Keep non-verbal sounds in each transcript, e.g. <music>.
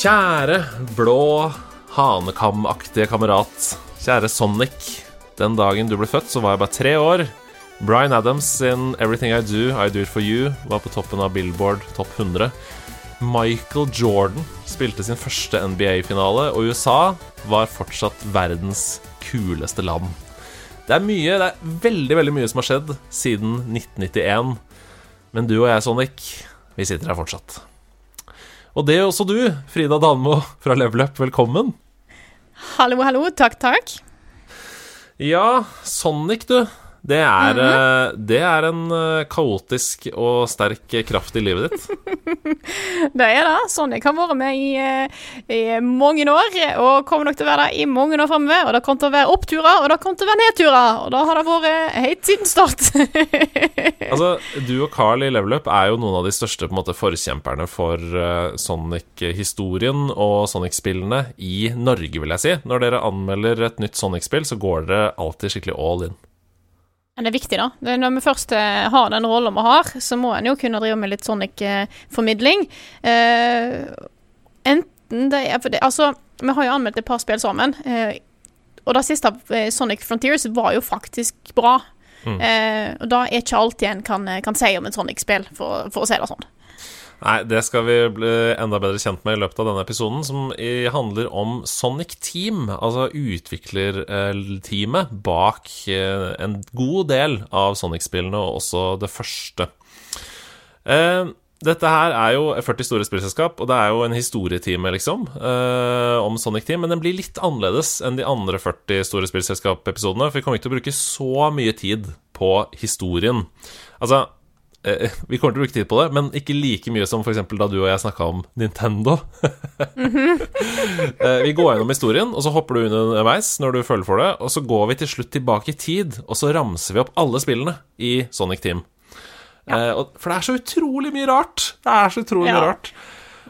Kjære blå hanekamaktige kamerat. Kjære Sonic. Den dagen du ble født, så var jeg bare tre år. Bryan Adams sin 'Everything I Do, I Do It For You' var på toppen av Billboard Topp 100. Michael Jordan spilte sin første NBA-finale, og USA var fortsatt verdens kuleste land. Det er mye, det er veldig, veldig mye som har skjedd siden 1991. Men du og jeg, Sonic, vi sitter her fortsatt. Og det er også du, Frida Danmo fra Level Up. Velkommen. Hallo, hallo. Takk, takk. Ja, Sonic, du. Det er, eh, det er en eh, kaotisk og sterk kraft i livet ditt. <laughs> Det er det. Sonic har vært med i, eh, i mange år, og kommer nok til å være det i mange år framover. Og det kommer til å være oppturer, og det kommer til å være nedturer. Og da har det vært helt siden start. <laughs> Altså, Du og Carl i Level Up er jo noen av de største på en måte, forkjemperne for Sonic-historien og Sonic-spillene i Norge, vil jeg si. Når dere anmelder et nytt Sonic-spill, så går dere alltid skikkelig all in. Men det er viktig, da. Når vi først eh, har den rollen vi har, så må en jo kunne drive med litt Sonic-formidling. Eh, enten det er det, Altså, vi har jo anmeldt et par spill sammen. Eh, og det siste, eh, Sonic Frontiers, var jo faktisk bra. Eh, og da er ikke alltid en kan, kan si om et Sonic-spill, for, for å si det sånn. Nei, det skal vi bli enda bedre kjent med i løpet av denne episoden, som handler om Sonic Team, altså utviklerteamet bak eh, en god del av Sonic-spillene, og også det første. Eh, Dette her er jo 40 store spillselskap, og det er jo en historietime, liksom, eh, om Sonic Team, men den blir litt annerledes enn de andre 40 store spillselskap-episodene, for vi kommer ikke til å bruke så mye tid på historien. Altså, vi kommer til å bruke tid på det, men ikke like mye som f.eks. da du og jeg snakka om Nintendo. <laughs> Eh, vi går gjennom historien, og så hopper du underveis når du føler for det, og så går vi til slutt tilbake i tid, og så ramser vi opp alle spillene i Sonic Team. Ja. for det er så utrolig mye rart. Det er så utrolig Ja. mye rart.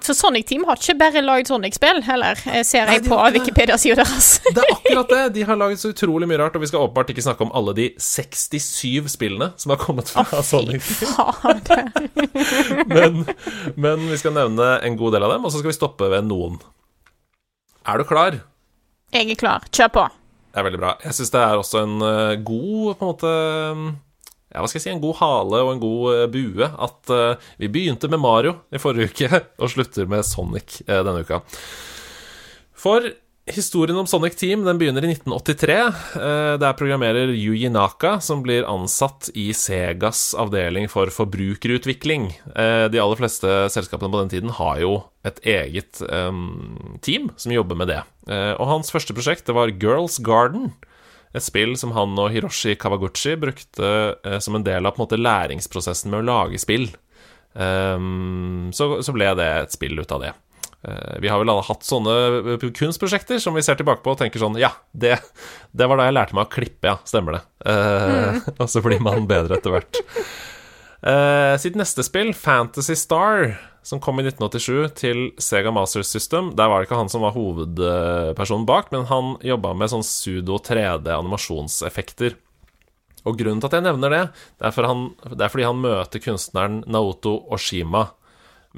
Så Sonic Team har ikke bare lagd Sonic-spill, heller, eh, ser jeg på. Wikipedia-sida deres. Det er akkurat det. De har laget så utrolig mye rart, og vi skal åpenbart ikke snakke om alle de 67 spillene som har kommet fra Sonic Team. <laughs> Men, men vi skal nevne en god del av dem, og så skal vi stoppe ved noen. Er du klar? Jeg er klar. Kjør på. Det er veldig bra. Jeg syns det er også en eh, god på en måte ja, hva skal jeg si, en god hale og en god eh, bue at uh, vi begynte med Mario i forrige uke <laughs> og slutter med Sonic uh, denne uka. For historien om Sonic Team den begynner i 1983. Der er programmerer Yuji Naka som blir ansatt i Segas avdeling for forbrukerutvikling. De aller fleste selskapene på den tiden har jo et eget em, team som jobber med det. Og hans første prosjekt det var Girls Garden. Et spill som han og Hiroshi Kawaguchi brukte eh, som en del av på en måte læringsprosessen med å lage spill. Um, så, så ble det et spill ut av det. Uh, vi har vel alle hatt sånne eh, kunstprosjekter som vi ser tilbake på og tenker sånn Ja, det, det var da jeg lærte meg å klippe, ja. Stemmer det. Eh, <laughs> Og så blir man bedre etter hvert. Uh, sitt neste spill, Fantasy Star, som kom i 1987 til Sega Master System, der var det ikke han som var hovedpersonen bak, men han jobba med sånn sudo 3D-animasjonseffekter. Og grunnen til at jeg nevner det, det er, han, det er fordi han møter kunstneren Naoto Oshima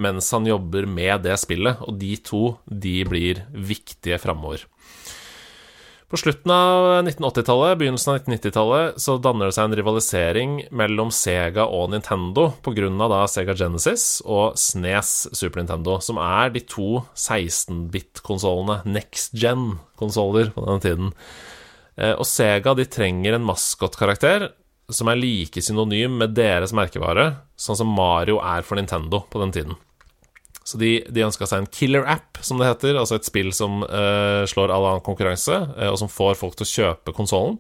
mens han jobber med det spillet, og de to de blir viktige framover. På slutten av 1980-tallet, begynnelsen av 1990-tallet, så danner det seg en rivalisering mellom Sega og Nintendo pga. da Sega Genesis og SNES Super Nintendo, som er de to 16-bit-konsollene, next gen-konsoller på denne tiden. Eh, Og Sega de trenger en maskotkarakter som er like synonym med deres merkevare, sånn som Mario er for Nintendo på den tiden. Så de, de ønska seg en killer app, som det heter, altså et spill som eh, slår all annen konkurranse, eh, og som får folk til å kjøpe konsollen.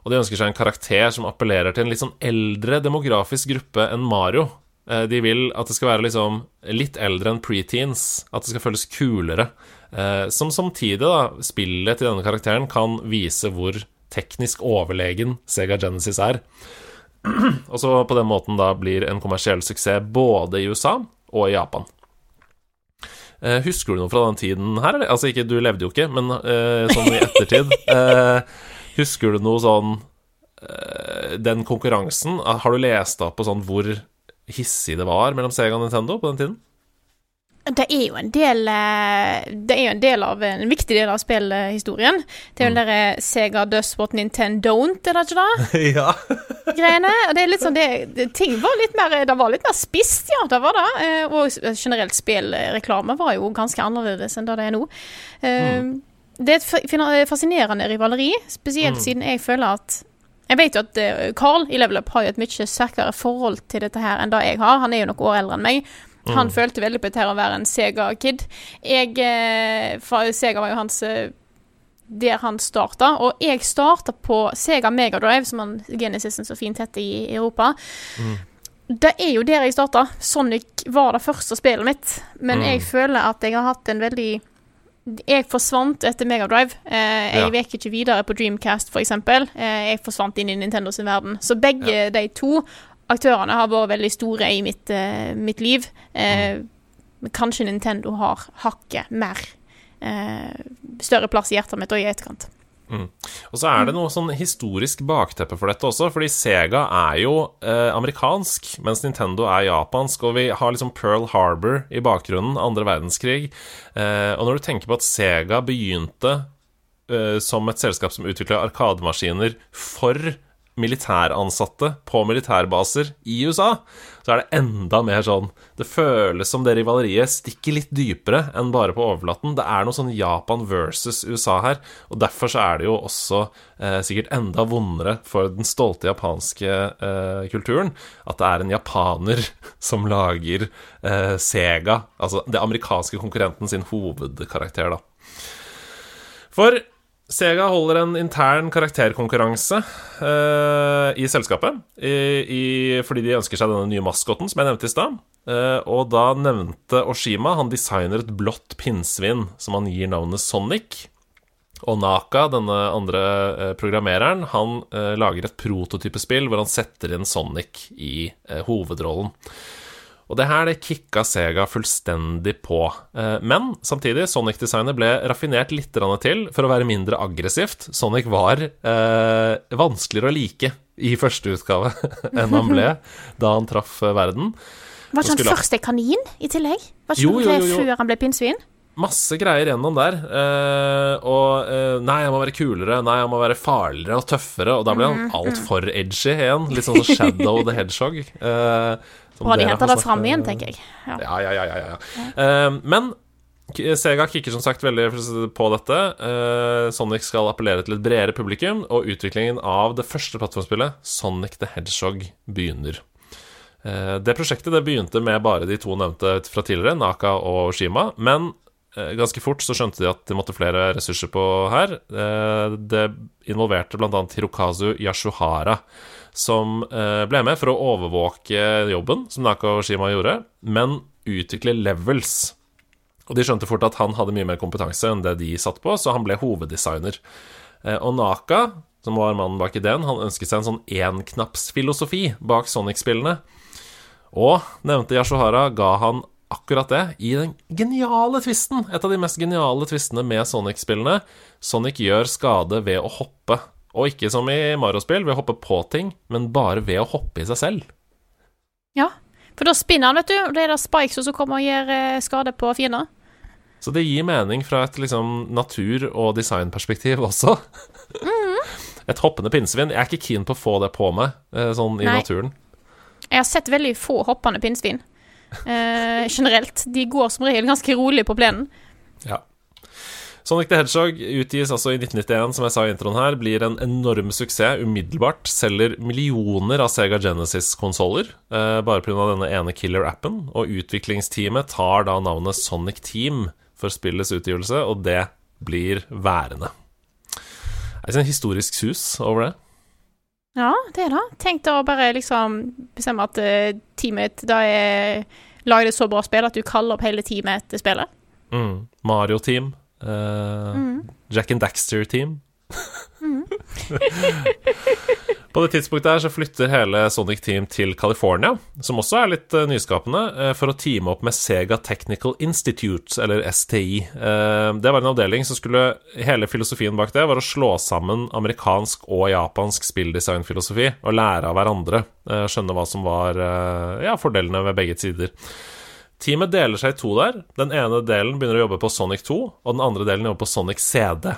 Og de ønsker seg en karakter som appellerer til en litt sånn eldre demografisk gruppe enn Mario. Eh, de vil at det skal være liksom litt eldre enn preteens. At det skal føles kulere. Eh, som samtidig, da, spillet til denne karakteren kan vise hvor teknisk overlegen Sega Genesis er. <clears throat> Og så på den måten da blir en kommersiell suksess både i USA og i Japan. Eh, husker du noe fra den tiden her? Eller? Altså, ikke, du levde jo ikke, men eh, sånn i ettertid. <laughs> Eh, husker du noe sånn Den konkurransen, har du lest opp på sånn hvor hissig det var mellom Sega og Nintendo på den tiden? Det er jo en del eh, Det er jo en del av en viktig del av spillhistorien. Det er jo mm. derre Sega does what Nintendo don't, er det ikke det? <laughs> ja. Greiene. Og det er litt sånn det, det, Ting var litt mer Det var litt mer spisst, ja. Det var det. Eh, Og generelt spillreklame var jo ganske annerledes enn det det er nå. Mm. Det er et fascinerende rivaleri, spesielt Mm. siden jeg føler at jeg vet jo at eh, Carl i Level Up har jo et mye sterkere forhold til dette her enn det jeg har. Han er jo noen år eldre enn meg. Han Mm. følte veldig på dette å være en Sega-kid. Jeg eh, Sega var jo hans eh, Der han starta. Og jeg starta på Sega Megadrive, som han Genesisen så fint heter i Europa. Mm. Det er jo der jeg starta. Sonic var det første spillet mitt. Men Mm. jeg føler at jeg har hatt en veldig Jeg forsvant etter Megadrive. Eh, jeg Ja. gikk ikke videre på Dreamcast, f.eks. Eh, jeg forsvant inn i Nintendo sin verden. Så begge de to aktørene har vært veldig store i mitt, uh, mitt liv. Uh, men Kanskje Nintendo har hakket mer eh, større plass i hjertet mitt og i etterkant. Og så er det noe sånn historisk bakteppe for dette også, fordi Sega er jo eh, amerikansk, mens Nintendo er japansk, og vi har liksom Pearl Harbor i bakgrunnen, andre verdenskrig. Eh, og når du tenker på at Sega begynte eh, som et selskap som utvikla arkademaskiner for militæransatte på militærbaser i USA, så er det enda mer sånn Det føles som det rivaleriet stikker litt dypere enn bare på overflaten. Det er noe sånn Japan versus USA her, og derfor så er det jo også eh, sikkert enda vondere for den stolte japanske eh, kulturen at det er en japaner <laughs> som lager eh, Sega, altså det amerikanske konkurrenten sin hovedkarakter, da. For Sega holder en intern karakterkonkurranse uh, i selskapet i, i, fordi de ønsker seg denne nye maskoten som jeg nevnte i stad. Uh, og da nevnte Oshima Han designer et blått pinnsvin som han gir navnet Sonic. Og Naka, denne andre eh, programmereren, han lager et prototypespill hvor han setter inn Sonic i hovedrollen. Og det her det kicka Sega fullstendig på. Eh, Men samtidig, Sonic-designet ble raffinert litt til for å være mindre aggressivt. Sonic var eh, vanskeligere å like i første utgave <laughs> enn han ble da han traff eh, verden. Var ikke han først første kanin i tillegg? Var ikke Jo, han jo, jo, før han ble pinnsvin? Masse greier gjennom der. Eh, og eh, nei, han må være kulere, nei, han må være farligere og tøffere. Og da ble han altfor edgy igjen. Litt sånn som Shadow the Hedgehog. Eh, Bra de henter det fram igjen, tenker jeg. Ja. Ja, ja, ja, ja, ja. Eh, men Sega kikker som sagt veldig på dette. Eh, Sonic skal appellere til et bredere publikum, og utviklingen av det første plattformspillet, Sonic the Hedgehog, begynner. Eh, det prosjektet det begynte med bare de to nevnte fra tidligere, Naka og Shima, men eh, ganske fort så skjønte de at de måtte flere ressurser på her. Eh, det involverte bl.a. Hirokazu Yashuhara, som eh, ble med for å overvåke jobben som Naka og Shima gjorde, men utvikle levels. Og de skjønte fort at han hadde mye mer kompetanse enn det de satt på, så han ble hoveddesigner. Eh, Og Naka, som var mannen bak ideen, han ønsket seg en sånn enknappsfilosofi bak Sonic-spillene. Og nevnte Yashuhara ga han akkurat det i den geniale tvisten. Et av de mest geniale tvistene med Sonic-spillene. Sonic gjør skade ved å hoppe. Og ikke som i Mario-spill, ved å hoppe på ting, men bare ved å hoppe i seg selv. ja. For da spinner han, vet du. Og det er da Spikes som kommer og gjør eh, skade på fiender. Så det gir mening fra et liksom natur- og designperspektiv også. Et hoppende pinnsvin. Jeg er ikke keen på å få det på meg eh, sånn i Nei. naturen. Jeg har sett veldig få hoppende pinnsvin. Eh, generelt. De går som regel ganske rolig på plenen. Ja. Sonic the Hedgehog utgis altså i 1991, som jeg sa i introen her, blir en enorm suksess umiddelbart. Selger millioner av Sega Genesis-konsoller eh, bare pga. denne ene killer-appen. Og utviklingsteamet tar da navnet Sonic Team for spillets utgivelse, og det blir værende. Det er en historisk sus over det. Ja, det er det. Tenk å bare liksom bestemme at eh, teamet da er lagd et så bra spill at du kaller opp hele teamet etter spillet. Mm. Mario-team. Eh, Jack and Daxter-team. <laughs> På det tidspunktet her så flytter hele Sonic Team til California, som også er litt eh, nyskapende, eh, for å teame opp med Sega Technical Institute, eller STI. Det var en avdeling som skulle Hele filosofien bak det var å slå sammen amerikansk og japansk spilldesignfilosofi og lære av hverandre. Skjønne hva som var ja, fordelene ved begge sider. Teamet deler seg i to der. Den ene delen begynner å jobbe på Sonic 2, og den andre delen jobber på Sonic CD.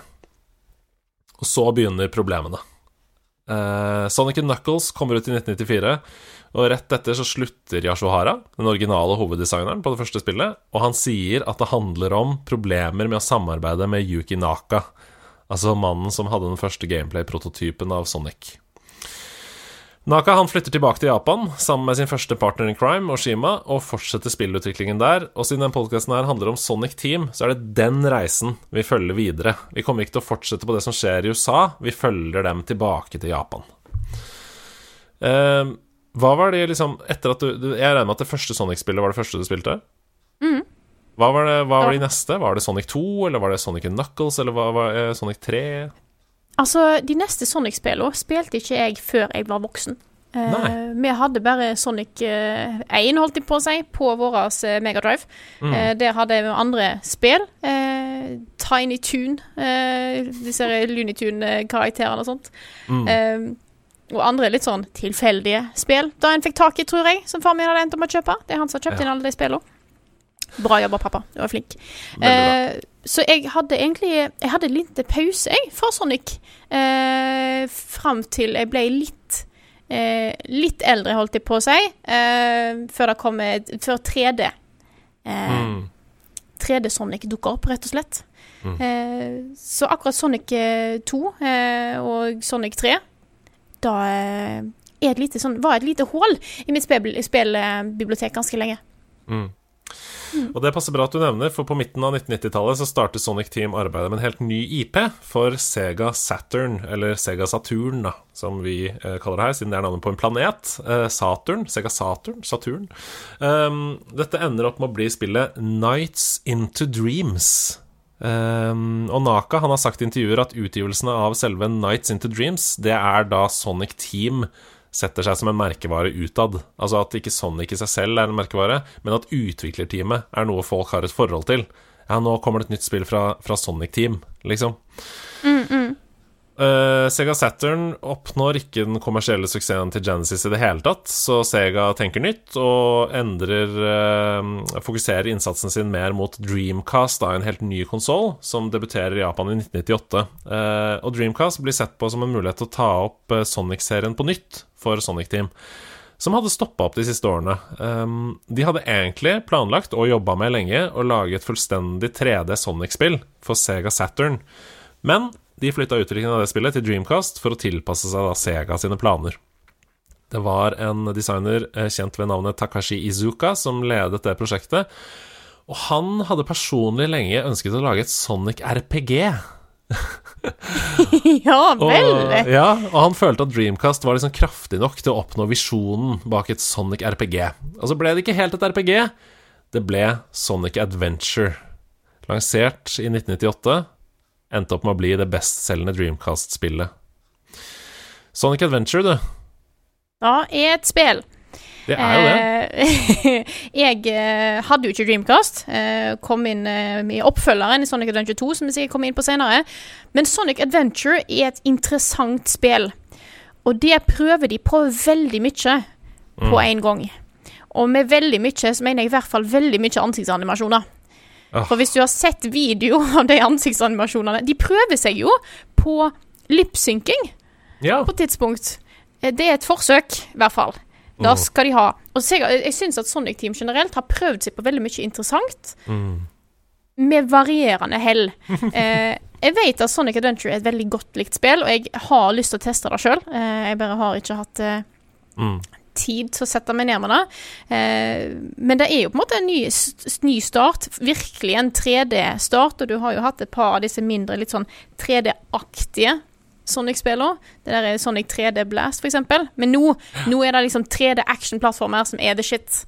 Og så begynner problemene. Eh, Sonic Knuckles kommer ut i 1994, og rett etter så slutter Yashohara, den originale hoveddesigneren på det første spillet, og han sier at det handler om problemer med å samarbeide med Yuki Naka, altså mannen som hadde den første gameplay-prototypen av Sonic. Naka han flytter tilbake til Japan sammen med sin første partner in crime, Oshima, og fortsetter spillutviklingen der. Og siden den podkasten her handler om Sonic Team, så er det den reisen vi følger videre. Vi kommer ikke til å fortsette på det som skjer i USA, vi følger dem tilbake til Japan. Uh, hva var det liksom Etter at du, Jeg regner med at det første Sonic-spillet var det første du spilte? Hva var, det, hva var de neste? Var det Sonic 2, eller var det Sonic Knuckles, eller var det Sonic 3? Altså, de neste Sonic-spillene spilte ikke jeg før jeg var voksen. Uh, vi hadde bare Sonic uh, 1, holdt jeg på å si, på vår uh, Megadrive. Mm. Eh, der hadde vi andre spill. Eh, Tiny Toon, eh, disse Looney Tune-karakterene og sånt. Mm. Eh, og andre litt sånn tilfeldige spill. Da en fikk tak i, tror jeg, som far min hadde endt om å kjøpe. Det er han som har kjøpt Ja. inn alle de spillene. Bra jobba, pappa. Du var flink. Eh, så jeg hadde egentlig Jeg hadde en liten pause jeg, fra Sonic. Eh, fram til jeg ble litt eh, Litt eldre, holdt jeg på å si. Eh, før et- Før 3D. Eh, Mm. 3D Sonic dukka opp, rett og slett. Mm. Eh, så akkurat Sonic eh, 2 eh, og Sonic 3 Da er et lite sånn, var et lite hull i mitt spillbibliotek spill, ganske lenge. Mm. Og det passer bra at du nevner, for på midten av 1990-tallet så startet Sonic Team arbeidet med en helt ny IP for Sega Saturn, eller Sega Saturn, da, som vi eh, kaller det her, siden det er navnet på en planet. Eh, Saturn. Sega Saturn. Saturn. Um, dette ender opp med å bli spillet Nights Into Dreams. Um, og Naka han har sagt i intervjuer at utgivelsene av selve Nights Into Dreams, det er da Sonic Team setter seg som en merkevare utad. Altså at ikke Sonic i seg selv er en merkevare, men at utviklerteamet er noe folk har et forhold til. Ja, nå kommer det et nytt spill fra, fra Sonic Team, liksom. Eh, Sega Saturn oppnår ikke den kommersielle suksessen til Genesis i det hele tatt, så Sega tenker nytt og endrer uh, Fokuserer innsatsen sin mer mot Dreamcast, da, en helt ny konsoll som debuterer i Japan i 1998. Uh, og Dreamcast blir sett på som en mulighet til å ta opp eh, Sonic-serien på nytt for Sonic Team. Som hadde stoppa opp de siste årene. Um, de hadde egentlig planlagt og jobba med lenge å lage et fullstendig 3D Sonic-spill for Sega Saturn. Men de flytta utviklingen av det spillet til Dreamcast for å tilpasse seg da Sega sine planer. Det var en designer eh, kjent ved navnet Takashi Izuka som ledet det prosjektet. Og han hadde personlig lenge ønsket å lage et Sonic RPG. <laughs> ja Og, vel! ja, og han følte at Dreamcast var liksom kraftig nok til å oppnå visjonen bak et Sonic RPG. Og så ble det ikke helt et RPG. Det ble Sonic Adventure. Lansert i 1998. Endte opp med å bli det bestselgende Dreamcast-spillet. Sonic Adventure, du. Ja, er et spill. Det er jo det. Eh, <laughs> jeg eh, hadde jo ikke Dreamcast. Eh, kom inn i oppfølgeren i Sonic Adventure 2, som vi sikkert kommer inn på senere. Men Sonic Adventure er et interessant spill. Og det prøver de på veldig mye på Mm. en gang. Og med veldig mye så mener jeg i hvert fall veldig mye ansiktsanimasjoner. Ah. For hvis du har sett video <laughs> av de ansiktsanimasjonene De prøver seg jo på lipsynking Ja. på et tidspunkt. Eh, Det er et forsøk, i hvert fall. Da skal de ha. Og jeg, jeg syns at Sonic Team generelt har prøvd seg på veldig mye interessant, Mm. med varierende hell. <laughs> Eh, jeg vet at Sonic Adventure er et veldig godt likt spill, og jeg har lyst til å teste det sjøl. Eh, jeg bare har ikke hatt eh, Mm. Tid til å sette meg ned med det. Eh, men det er jo på en måte en ny, ny start. Virkelig en 3D-start, og du har jo hatt et par av disse mindre, litt sånn 3D-aktige Sonic-spillene. Det der er Sonic 3D Blast, eksempel. Men nå, nå er det liksom 3D action-plattformer som er the shit.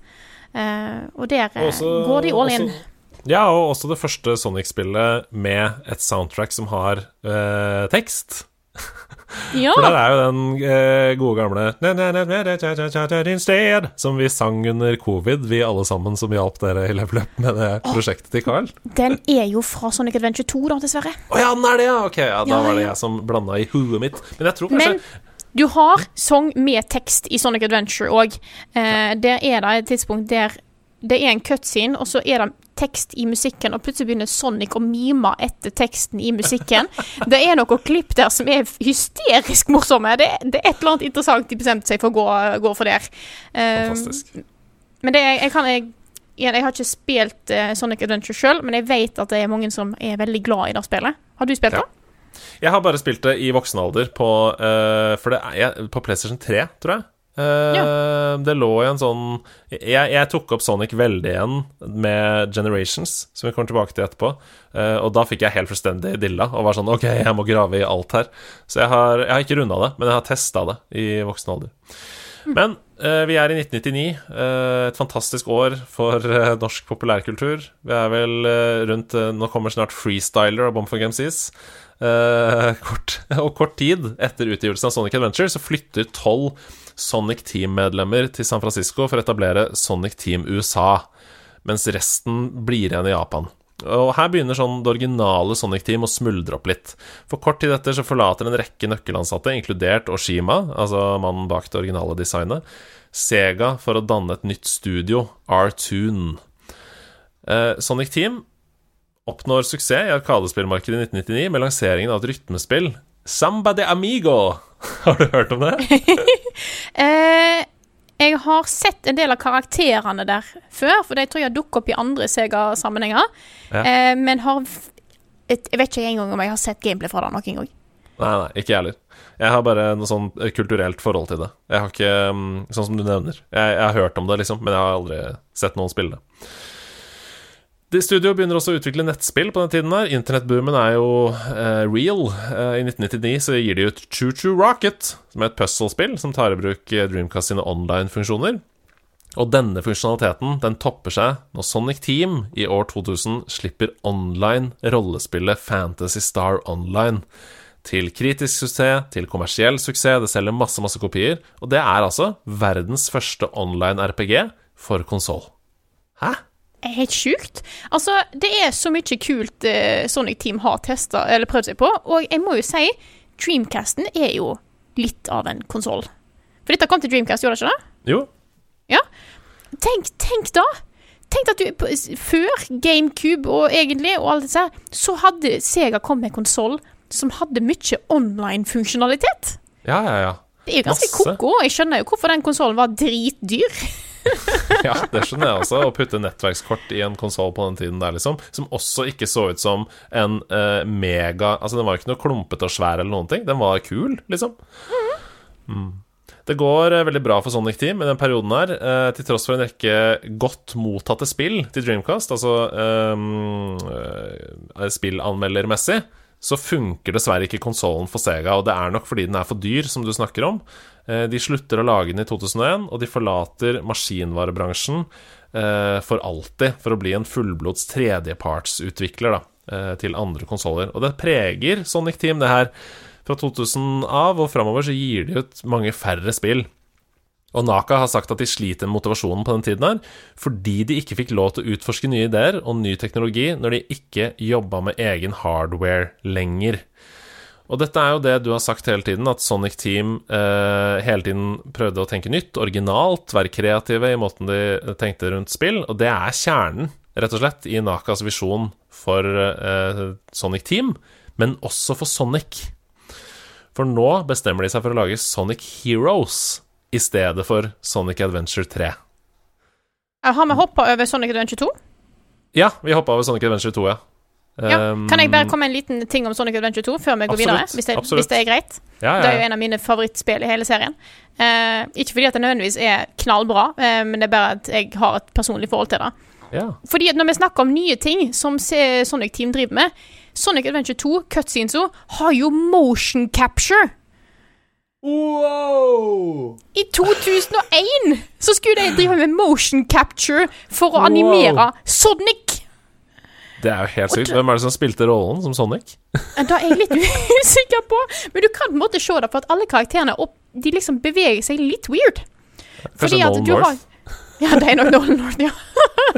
Eh, og der eh, Også- går de all in. også- Ja, og også det første Sonic-spillet med et soundtrack som har eh, tekst. Ja. For der er jo den eh, gode gamle instead, som vi sang under covid, vi alle sammen som hjalp dere i Level Up med det prosjektet til Carl. Den er jo fra Sonic Adventure 2, da, dessverre. Å oh, ja, den er det, ja! Ok, ja, da ja, var det jeg som blanda i huet mitt. Men jeg tror kanskje Men du har sang med tekst i Sonic Adventure òg. Eh, der er det et tidspunkt der det er en cutscene, og så er det tekst i musikken, og plutselig begynner Sonic å mime etter teksten i musikken. Det er noen klipp der som er hysterisk morsomme. Det, det er et eller annet interessant de bestemte seg for å gå, gå for der. Fantastisk. men det, jeg, kan jeg, jeg har ikke spilt uh, Sonic Adventure sjøl, men jeg vet at det er mange som er veldig glad i det spillet. Har du spilt Ja. det? Jeg har bare spilt det i voksen alder på, uh, det jeg, på PlayStation 3, tror jeg. Eh, Det lå i en sånn jeg, jeg tok opp Sonic veldig igjen med Generations, som vi kommer tilbake til etterpå. Eh, og da fikk jeg helt fullstendig dilla og var sånn OK, jeg må grave i alt her. Så jeg har, jeg har ikke runda det, men jeg har testa det i voksen alder. Men eh, vi er i 1999. eh, et fantastisk år for norsk populærkultur. Vi er vel rundt Nå kommer snart Freestyler og Bomb for MCs. Eh, kort, <laughs> og kort tid etter utgivelsen av Sonic Adventure så flytter tolv Sonic Team-medlemmer til San Francisco for å etablere Sonic Team USA, mens resten blir igjen i Japan. Og her begynner sånn det originale Sonic Team å smuldre opp litt. For kort tid etter så forlater en rekke nøkkelansatte, inkludert Oshima, altså mannen bak det originale designet, Sega for å danne et nytt studio, R-Tune. Eh, Sonic Team oppnår suksess i arkadespillmarkedet i 1999 med lanseringen av et rytmespill, Samba de Amigo. <laughs> Har du hørt om det? <laughs> Eh, jeg har sett en del av karakterene der før, for de tror jeg har dukket opp i andre Sega-sammenhenger. Ja. Eh, men har et, Jeg vet ikke engang om jeg har sett gameplay fra det noen gang. Nei, nei, ikke jeg heller. Jeg har bare noe sånn eh, kulturelt forhold til det. Jeg har ikke mm, Sånn som du nevner. Jeg, jeg har hørt om det, liksom, men jeg har aldri sett noen spille det. Det Studio begynner også å utvikle nettspill på den tiden her. Internettboomen er jo eh, real. Eh, I 1999 så gir de ut Choo Choo Rocket, som er et puzzle-spill som tar i bruk eh, Dreamcast sine online-funksjoner. Og denne funksjonaliteten den topper seg når Sonic Team i år 2000 slipper online rollespillet Fantasy Star Online. Til kritisk suksess, til kommersiell suksess. Det selger masse, masse kopier. Og det er altså verdens første online RPG for konsoll. Hæ? Helt sjukt. Altså, det er så mye kult uh, Sonic Team har testa eller prøvd seg på, og jeg må jo si Dreamcasten er jo litt av en konsoll. For dette kom til Dreamcast, gjorde det ikke det? Jo, Tenk, tenk da! Tenk at du Før GameCube og egentlig og alt dette så hadde Sega kommet med en konsoll som hadde mye online-funksjonalitet. ja, ja, ja. Det er jo ganske Masse. ko-ko. Jeg skjønner jo hvorfor den konsollen var dritdyr. <laughs> <laughs> Ja, det skjønner jeg også. Å putte nettverkskort i en konsoll på den tiden der, liksom. Som også ikke så ut som en uh, mega Altså, den var ikke noe klumpete og svær eller noen ting. Den var kul, liksom. Mm. Det går eh, veldig bra for Sonic Team i den perioden her, eh, til tross for en rekke godt mottatte spill til Dreamcast, altså um, uh, spillanmeldermessig. Så funker dessverre ikke konsollen for Sega, og det er nok fordi den er for dyr, som du snakker om. Eh, De slutter å lage den i 2001, og de forlater maskinvarebransjen eh, for alltid for å bli en fullblods tredjepartsutvikler da, eh, til andre konsoller. Og det preger Sonic Team, det her. Fra 2000 av og framover så gir de ut mange færre spill. Og Naka har sagt at de sliter med motivasjonen på den tiden her, fordi de ikke fikk lov til å utforske nye ideer og ny teknologi når de ikke jobba med egen hardware lenger. Og dette er jo det du har sagt hele tiden, at Sonic Team eh, hele tiden prøvde å tenke nytt, originalt, være kreative i måten de tenkte rundt spill, og det er kjernen, rett og slett, i Nakas visjon for eh, Sonic Team, men også for Sonic. For nå bestemmer de seg for å lage Sonic Heroes i stedet for Sonic Adventure 3. Eh, Har vi hoppa over Sonic Adventure 2? Ja, vi hoppa over Sonic Adventure 2, ja. Ja. Um, Kan jeg bare komme med en liten ting om Sonic Adventure 2 før vi går Absolutt, videre? Hvis det, hvis det er greit? ja, Det er jo en av mine favorittspill i hele serien. Uh, ikke fordi at det nødvendigvis er knallbra, uh, men det er bare at jeg har et personlig forhold til det. ja. Fordi at når vi snakker om nye ting som Sonic Team driver med, Sonic Adventure 2, cutscenesa, har jo motion capture. Wow! I 2001 så skulle de drive med motion capture for å Wow. animere Sonic. Det er jo helt sykt. Hvem er det som spilte rollen som Sonic? Da er jeg litt <laughs> usikker på. Men du kan på en måte se det, for at alle karakterene opp, de liksom beveger seg litt weird. Kanskje Nolan North? Ja, det er nok Nolan North, ja.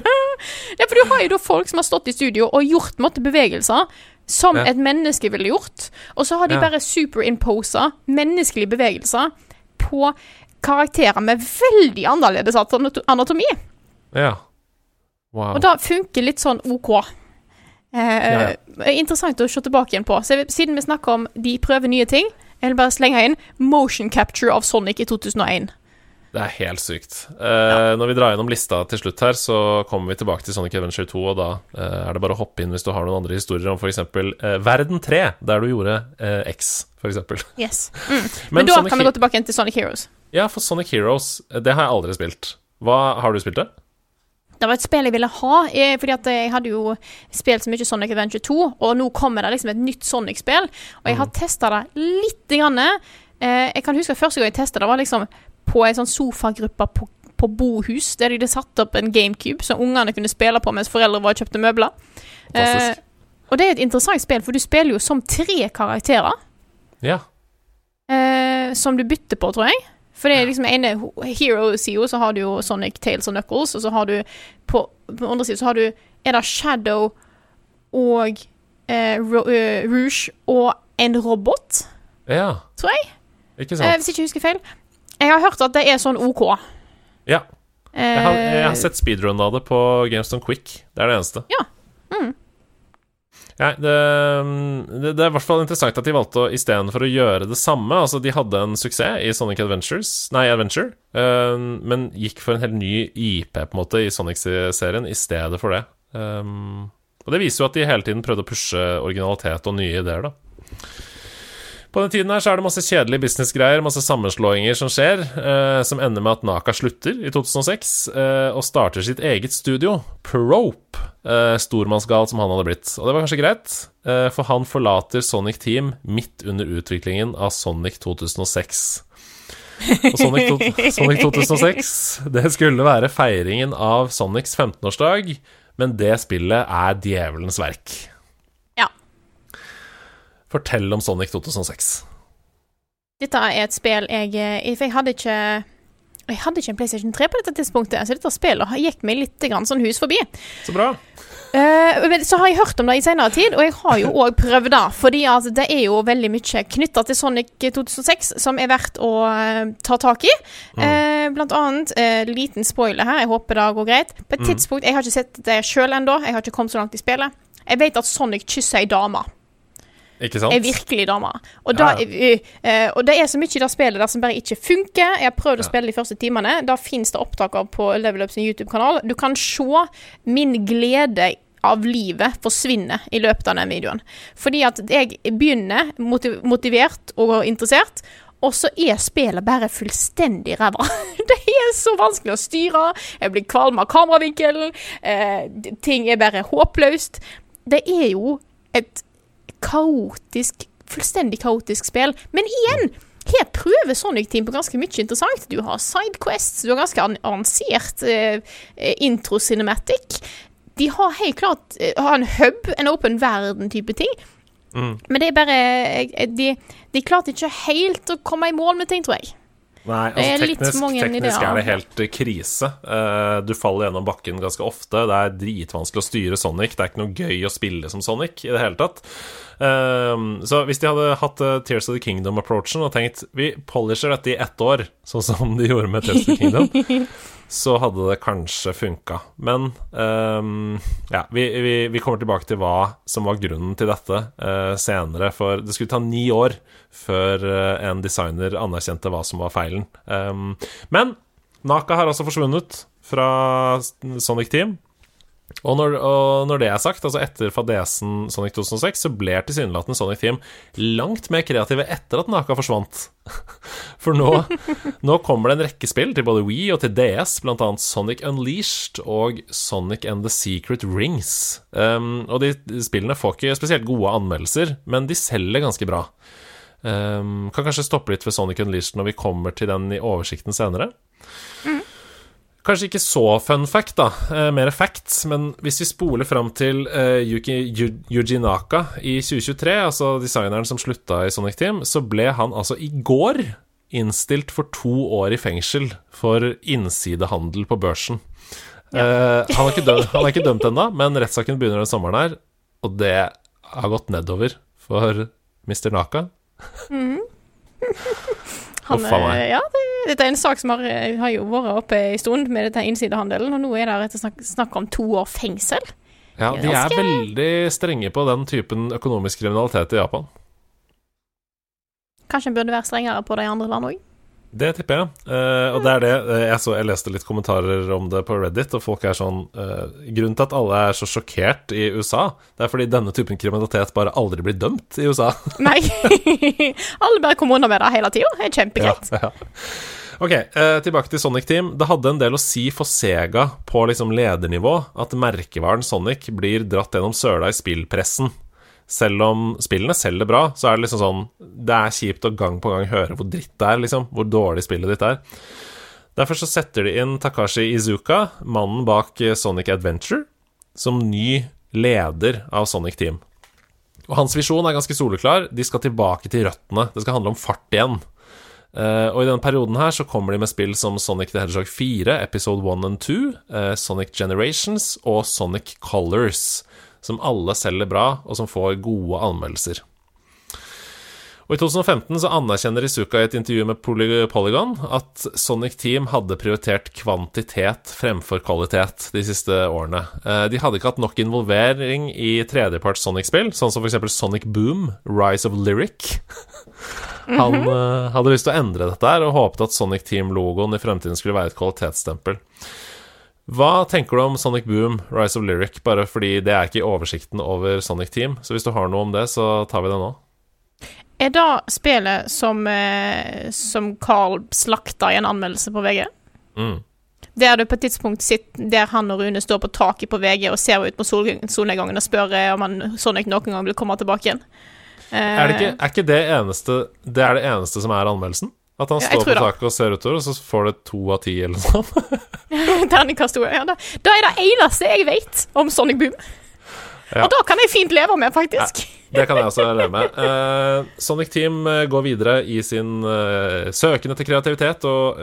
<laughs> ja. For du har jo da folk som har stått i studio og gjort måtte, bevegelser som Ja. et menneske ville gjort. Og så har de Ja. bare superimposa menneskelige bevegelser på karakterer med veldig annerledes anato- anatomi. Ja. Wow. Og da funker litt sånn OK. Eh, Interessant å se tilbake igjen på. Så siden vi snakker om de prøver nye ting, jeg vil bare slenge inn motion capture av Sonic i 2001. Det er helt sykt. Eh, Når vi drar gjennom lista til slutt her, så kommer vi tilbake til Sonic Adventure 2, og da eh, er det bare å hoppe inn hvis du har noen andre historier om f.eks. Eh, Verden 3, der du gjorde eh, X, f.eks. <laughs> Yes. Mm. <laughs> Men, da Sonic kan vi gå tilbake igjen til Sonic Heroes. Ja, for Sonic Heroes, eh, det har jeg aldri spilt. Hva Har du spilt det? Det var et spill jeg ville ha, eh, fordi at jeg hadde jo spilt så mye Sonic Adventure 2, og nå kommer det liksom et nytt Sonic-spill, og jeg har testa det lite grann. Eh, jeg kan huske første gang jeg testa det, var liksom på ei sånn sofagruppe på, på bohus, der de hadde satt opp en GameCube som ungene kunne spille på mens foreldre var og kjøpte møbler. Fantastisk. Eh, og det er et interessant spill, for du spiller jo som tre karakterer. Ja. Eh, som du bytter på, tror jeg. For det er liksom ene hero-sida, så har du jo Sonic, Tails og Knuckles, og så har du på, på andre siden så har du Er det Shadow og eh, eh, Rouge og en robot, Ja. tror jeg? Ikke Eh, sant? hvis ikke jeg husker feil. Jeg har hørt at det er sånn OK. Ja. Jeg har, jeg har Eh, sett speedrun av det på GameStone Quick. Det er det eneste. Ja. Mm. Ja, det, det, det er i hvert fall interessant at de valgte å istedenfor å gjøre det samme Altså, de hadde en suksess i Sonic Adventures Nei, Adventure, eh, men gikk for en helt ny IP på en måte i Sonic-serien i stedet for det. Um, og det viser jo at de hele tiden prøvde å pushe originalitet og nye ideer, da. På den tiden her så er det masse kjedelige businessgreier, masse sammenslåinger som skjer, eh, som ender med at Naka slutter i 2006 eh, og starter sitt eget studio, Prope. Eh, stormannsgal som han hadde blitt. Og det var kanskje greit, eh, for han forlater Sonic Team midt under utviklingen av Sonic 2006. Og Sonic, <laughs> Sonic 2006, det skulle være feiringen av Sonics 15-årsdag, men det spillet er djevelens verk. Fortell om Sonic 2006. Dette er et spill jeg eh, For jeg hadde ikke jeg hadde ikke en PlayStation 3 på dette tidspunktet, så dette spillet gikk meg litt grann sånn hus forbi. Så bra. Uh, men så har jeg hørt om det i senere tid, og jeg har jo òg prøvd det. Fordi at det er jo veldig mye knytta til Sonic 2006 som er verdt å uh, ta tak i. Eh, blant annet, eh, liten spoiler her, jeg håper det går greit. På et Mm. tidspunkt, Jeg har ikke sett det sjøl ennå, jeg har ikke kommet så langt i spillet. Jeg vet at Sonic kysser ei dame. Ikke sant? er virkelig dame. Og, da, Ja, eh, og det er så mye i det spillet der som bare ikke funker. Jeg har prøvd å spille de første timene. Da fins det opptak av på Level Up sin YouTube-kanal. Du kan se min glede av livet forsvinne i løpet av den videoen. Fordi at jeg begynner motiv motivert og interessert, og så er spillet bare fullstendig ræva. <laughs> Det er så vanskelig å styre. Jeg blir kvalm av kameravinkelen. Eh, ting er bare håpløst. Det er jo et kaotisk, fullstendig kaotisk spill. Men igjen, her prøver Sonic Team på ganske mye interessant. Du har sidequests, du har ganske an- avansert eh, eh, intro-cinematic. De har helt klart eh, har en hub, en open verden-type ting. Mm. Men det er bare eh, de, de klarte ikke helt å komme i mål med ting, tror jeg. Nei, Det er altså litt teknisk, teknisk er det helt eh, krise. Eh, du faller gjennom bakken ganske ofte. Det er dritvanskelig å styre Sonic. Det er ikke noe gøy å spille som Sonic i det hele tatt. Eh, så hvis de hadde hatt eh, Tears of the Kingdom-approachen og tenkt vi polisher dette i ett år, sånn som de gjorde med Tears of the Kingdom, <laughs> så hadde det kanskje funka. Men eh, ja, vi, vi, vi kommer tilbake til hva som var grunnen til dette eh, senere, for det skulle ta ni år før eh, en designer anerkjente hva som var feilen. Um, men Naka har altså forsvunnet fra Sonic Team. Og når, og når det er sagt, altså etter fadesen Sonic 2006, så ble tilsynelatende Sonic Team langt mer kreative etter at Naka forsvant. <laughs> For nå, nå kommer det en rekke spill til både Wii og til DS, annet Sonic Unleashed og Sonic and the Secret Rings. Um, og de spillene får ikke spesielt gode anmeldelser, men de selger ganske bra. Um, kan kanskje stoppe litt ved Sonic Unleashed når vi kommer til den i oversikten senere. Mm. Kanskje ikke så fun fact, da. Eh, mer facts. Men hvis vi spoler fram til eh, Yuki Yuji Naka i 2023, altså designeren som slutta i Sonic Team, så ble han altså i går innstilt for to år i fengsel for innsidehandel på børsen. Ja. Eh, han, er dømt, han, er ikke dømt ennå, men rettssaken begynner den sommeren her, og det har gått nedover for Mr. Naka. Mm. <laughs> Han, ja, det, dette er en sak som har, har, jo vært oppe en stund med dette innsidehandelen, og nå er det rett og snakk, snakk om to år fengsel. Ja, de er veldig strenge på den typen økonomisk kriminalitet i Japan. Kanskje en burde være strengere på de andre land òg? Det tipper jeg. Uh, og det er det uh, jeg, så, jeg leste litt kommentarer om det på Reddit, og folk er sånn uh, Grunnen til at alle er så sjokkert i USA, det er fordi denne typen kriminalitet bare aldri blir dømt i USA. <laughs> Nei. <laughs> alle bare kommer unna med det hele tida. Det er kjempegreit. Ja, ja. Ok, tilbake til Sonic Team. Det hadde en del å si for Sega på liksom ledernivå at merkevaren Sonic blir dratt gjennom søla i spillpressen selv om spillene selger bra, så er det liksom sånn Det er kjipt å gang på gang høre hvor dritt det er, liksom. Hvor dårlig spillet ditt er. Derfor så setter de inn Takashi Izuka, mannen bak Sonic Adventure, som ny leder av Sonic Team. Og hans visjon er ganske soleklar. De skal tilbake til røttene. Det skal handle om fart igjen. Uh, og i denne perioden her så kommer de med spill som Sonic the Hedgehog 4, Episode 1 and 2, uh, eh, Sonic Generations og Sonic Colors som alle selger bra, og som får gode anmeldelser. Og I 2015 så anerkjenner Isuka i et intervju med Polygon at Sonic Team hadde prioritert kvantitet fremfor kvalitet de siste årene. Eh, de hadde ikke hatt nok involvering i tredjeparts Sonic-spill, sånn som f.eks. Sonic Boom, Rise of Lyric. <laughs> Han mm -hmm. hadde lyst til å endre dette her, og håpet at Sonic Team-logoen i fremtiden skulle være et kvalitetsstempel. Hva tenker du om Sonic Boom, Rise of Lyric, bare fordi det er ikke i oversikten over Sonic Team? Så hvis du har noe om det, så tar vi det nå. Er det spillet som, eh, som Carl slakta i en anmeldelse på VG? Mm. Der du på et tidspunkt sitter Der han og Rune står på taket på VG og ser ut på sol solnedgangen og spør eh, om han Sonic noen gang vil komme tilbake igjen. Er, det ikke, er ikke det eneste Det er det eneste som er anmeldelsen? At han står på taket og ser utover, og så får det to av ti, eller noe sånt. <laughs> <laughs> Terningkast to. Ja, da, da er det eneste jeg vet om Sonic Boom. Ja. Og da kan jeg fint leve med, faktisk. Ja, det kan jeg også leve med. Uh, <laughs> Sonic Team uh, går videre i sin uh, søken etter kreativitet og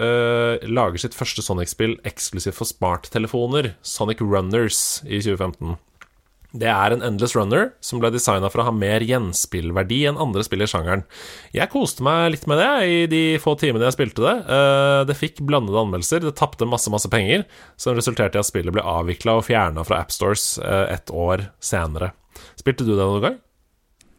lager sitt første Sonic-spill eksklusivt for smarttelefoner, Sonic Runners, i 2015. Det er en endless runner som ble designa for å ha mer gjenspillverdi enn andre spill i sjangeren. Jeg koste meg litt med det i de få timene jeg spilte det. Eh, det fikk blandede anmeldelser, det tapte masse, masse penger, som resulterte i at spillet ble avvikla og fjerna fra AppStores eh, et år senere. Spilte du det noen gang?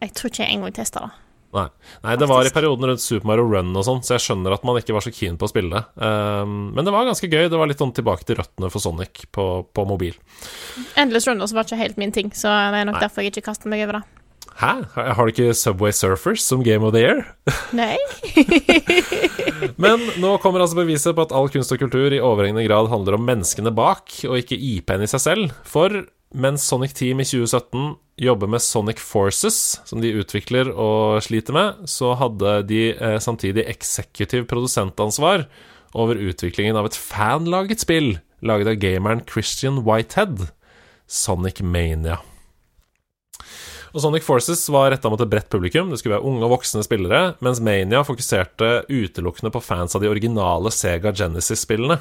Jeg tror ikke jeg engang testa det. Nei. Nei. det var i perioden rundt Super Mario Run og sånn, så jeg skjønner at man ikke var så keen på å spille det. Um, men det var ganske gøy. Det var litt sånn tilbake til røttene for Sonic på, på mobil. Endless Runners var ikke helt min ting, så det er nok Nei. derfor jeg ikke kastet meg over det. Hæ? Har du ikke Subway Surfers som Game of the Year? <laughs> Nei. Men nå kommer altså beviset på at all kunst og kultur i overhengende grad handler om menneskene bak, og ikke IP-en i seg selv. For mens Sonic Team i 2017 jobber med Sonic Forces, som de utvikler og sliter med, så hadde de eh, samtidig eksekutiv produsentansvar over utviklingen av et fanlaget spill laget av gameren Christian Whitehead, Sonic Mania. Og Sonic Forces var retta mot et bredt publikum, det skulle være unge og voksne spillere, mens Mania fokuserte utelukkende på fans av de originale Sega Genesis-spillene.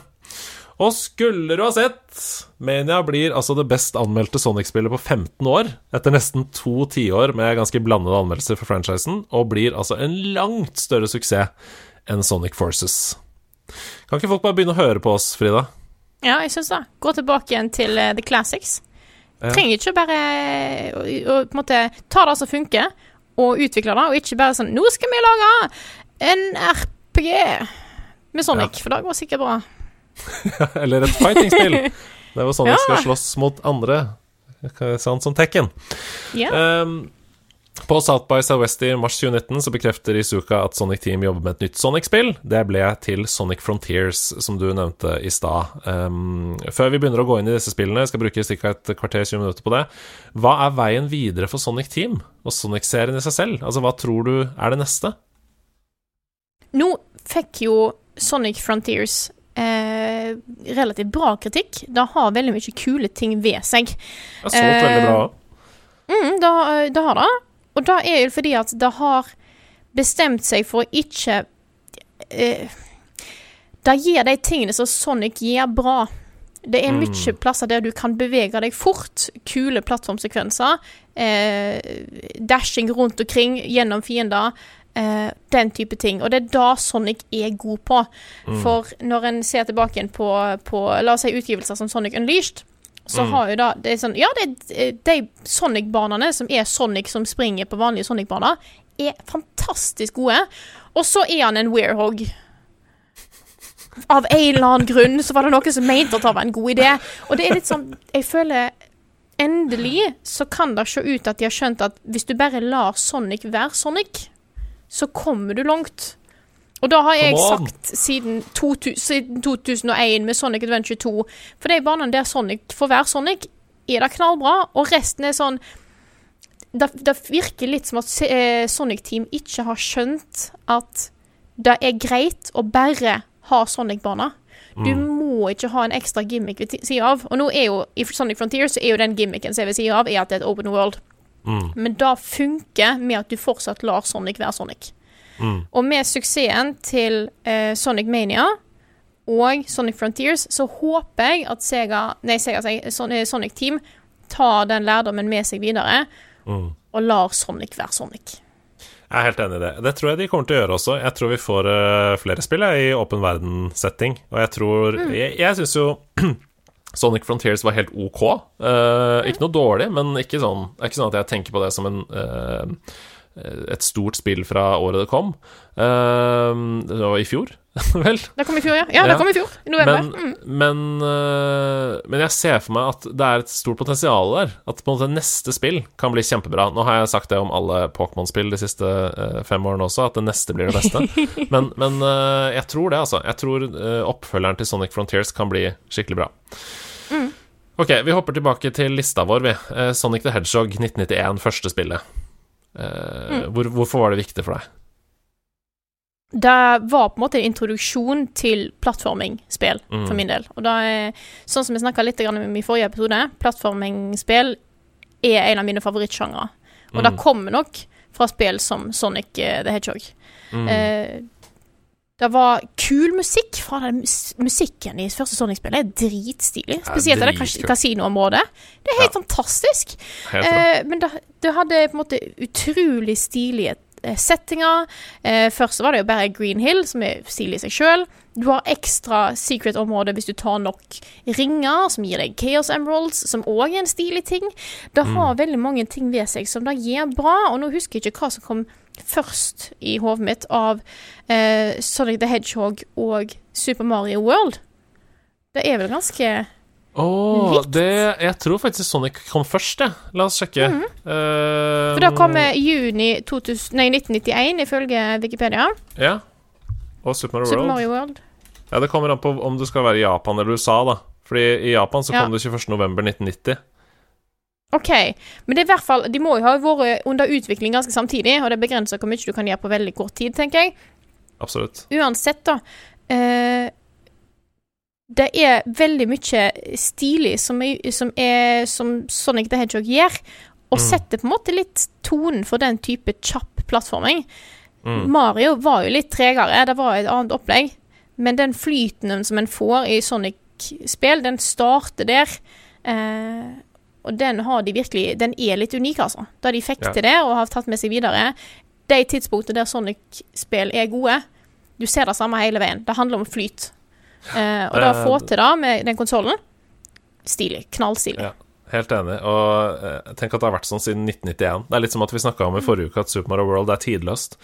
Og skulle du ha sett Mania blir altså det best anmeldte Sonic-spillet på 15 år, etter nesten to tiår med ganske blandede anmeldelser for franchisen, og blir altså en langt større suksess enn Sonic Forces. Kan ikke folk bare begynne å høre på oss, Frida? Ja, jeg syns det. Gå tilbake igjen til uh, the classics. Ja. Trenger ikke bare å, å, på en måte ta det som funker, og utvikle det, og ikke bare sånn Nå skal vi lage en RPG med Sonic, ja. for det går sikkert bra. <laughs> Eller et fighting-spill. Det var sånn vi Ja. skal slåss mot andre. Sånn som Tekken. Ja. Um, på South by Southwest i mars 2019 så bekrefter Izuka at Sonic Team jobber med et nytt Sonic-spill. Det ble til Sonic Frontiers, som du nevnte i stad. Um, før vi begynner å gå inn i disse spillene, jeg skal bruke ca. et kvarter 20 minutter på det. Hva er veien videre for Sonic Team og Sonic-serien i seg selv? Altså, hva tror du er det neste? Nå fikk jo Sonic Frontiers eh, relativt bra kritikk. Det har veldig mye kule ting ved seg. Det har solgt veldig bra òg. Mm, det, det har det. Og det er jo fordi at det har bestemt seg for å ikke eh, Det gir de tingene som Sonic gjør, bra. Det er Mm. mye plasser der du kan bevege deg fort. Kule plattformsekvenser. Eh, dashing rundt omkring gjennom fiender. Eh, den type ting. Og det er da Sonic er god på. Mm. For når en ser tilbake igjen på, på la oss si utgivelser som Sonic Unleashed, så Mm. har jo da det er sånn, Ja, det er de Sonic-banene som er Sonic som springer på vanlige Sonic-baner, er fantastisk gode. Og så er han en werehog. Av en eller annen grunn så var det noen som mente at det var en god idé. Og det er litt sånn Jeg føler Endelig så kan det se ut at de har skjønt at hvis du bare lar Sonic være Sonic, så kommer du langt. Og da har jeg sagt siden, 2000, siden 2001 med Sonic Adventure 2 For de banene der Sonic får være Sonic, er det knallbra, og resten er sånn Det, det virker litt som at eh, Sonic Team ikke har skjønt at det er greit å bare ha Sonic-baner. Du Mm. må ikke ha en ekstra gimmick ved sida av. Og nå er jo i Sonic Frontier så er jo den gimmicken som er ved sida av, er at det er et open world. Mm. Men det funker med at du fortsatt lar Sonic være Sonic. Mm. Og med suksessen til eh, Sonic Mania og Sonic Frontiers, så håper jeg at Sega, nei, Sega Sonic Team tar den lærdommen med seg videre, Mm. og lar Sonic være Sonic. Jeg er helt enig i det. Det tror jeg de kommer til å gjøre også. Jeg tror vi får uh, flere spill jeg, i åpen verden-setting. Og jeg tror Jeg, jeg syns jo <clears throat> Sonic Frontiers var helt ok. Uh, ikke noe dårlig, men ikke sånn, det er ikke sånn at jeg tenker på det som en eh, et stort spill fra året det kom. Eh, det var i fjor, <laughs> vel? Det kom i fjor, ja. Ja, det kom i fjor. I november. Men, mm. men, øh, men jeg ser for meg at det er et stort potensial der. At på en måte neste spill kan bli kjempebra. Nå har jeg sagt det om alle Pokémon-spill de siste øh, fem årene også, at det neste blir det beste. <laughs> men men øh, jeg tror det, altså. Jeg tror oppfølgeren til Sonic Frontiers kan bli skikkelig bra. Ok, vi hopper tilbake til lista vår, vi. Eh, Sonic the Hedgehog 1991, første spillet. Eh, hvor, hvorfor var det viktig for deg? Det var på en måte en introduksjon til plattformingspill, Mm. for min del. Og da er, sånn som vi snakka litt om i forrige episode, plattformingspill er en av mine favorittsjangre. Og Mm. det kommer nok fra spill som Sonic eh, the Hedgehog. Mm. Eh, det var kul musikk fra den musikken i første Sonic-spillet. er Dritstilig. Ja, Spesielt i det kas dritkult. kasinoområdet. Det er helt fantastisk. Helt. Eh, men det, det hadde på en måte utrolig stilige eh, settinger. Eh, først var det jo bare Green Hill, som er stilig i seg sjøl. Du har ekstra secret-område hvis du tar nok ringer, som gir deg Chaos Emeralds, som òg er en stilig ting. Det har veldig mange ting ved seg som det gir bra, og nå husker jeg ikke hva som kom først i hodet mitt av eh, Sonic the Hedgehog og Super Mario World. Det er vel ganske Åh, det Jeg tror faktisk Sonic kom først, jeg. La oss sjekke. Mm -hmm. uh, For det kom i juni 2000, nei, 1991, ifølge Wikipedia. Ja. Og Super Mario Super World. Mario World. Ja, Det kommer an på om du skal være i Japan eller USA, da. Fordi i Japan så Ja. kom det 21. november 1990. OK. Men det er i hvert fall De må jo ha vært under utvikling ganske samtidig, og det begrenser hvor mye du kan gjøre på veldig kort tid, tenker jeg. Absolutt. Uansett, da. Eh, det er veldig mye stilig som, er, som, er, som Sonic the Hedgehog gjør, og Mm. setter på en måte litt tonen for den type kjapp plattforming. Mm. Mario var jo litt tregere, det var et annet opplegg. Men den flyten som en får i Sonic-spill, den starter der. Eh, og den har de virkelig Den er litt unik, altså. Da de fikk Ja. til det og har tatt med seg videre. De tidspunktene der Sonic-spill er gode, du ser det samme hele veien. Det handler om flyt. Eh, og da få Eh, til det med den konsollen Stilig. Knallstilig. Ja. Helt enig. Og eh, tenk at det har vært sånn siden 1991. Det er litt som at vi snakka om i forrige uke at Super Mario World er tidløst.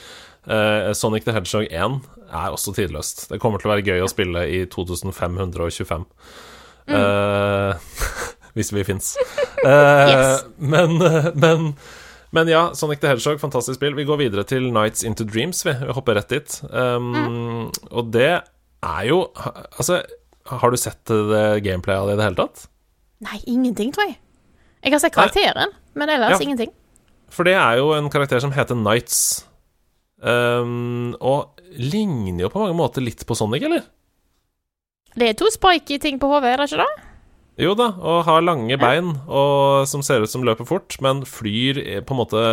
Uh, Sonic the Hedgehog 1 er også tidløst. Det kommer til å være gøy å spille i 2525. Eh, <laughs> hvis vi fins. Uh, Yes. men, men men ja, Sonic the Hedgehog, fantastisk spill. Vi går videre til Nights Into Dreams. Vi, vi hopper rett dit. Um, Og det er jo Altså, har du sett det gameplayet av det i det hele tatt? Nei, ingenting, tror jeg. Jeg har sett karakteren, men ellers Ja. ingenting. For det er jo en karakter som heter Knights. Um, og ligner jo på mange måter litt på Sonic, eller? Det er to spiky ting på hodet, er det ikke det? Jo da, og har lange bein og som ser ut som løper fort, men flyr eh, på en måte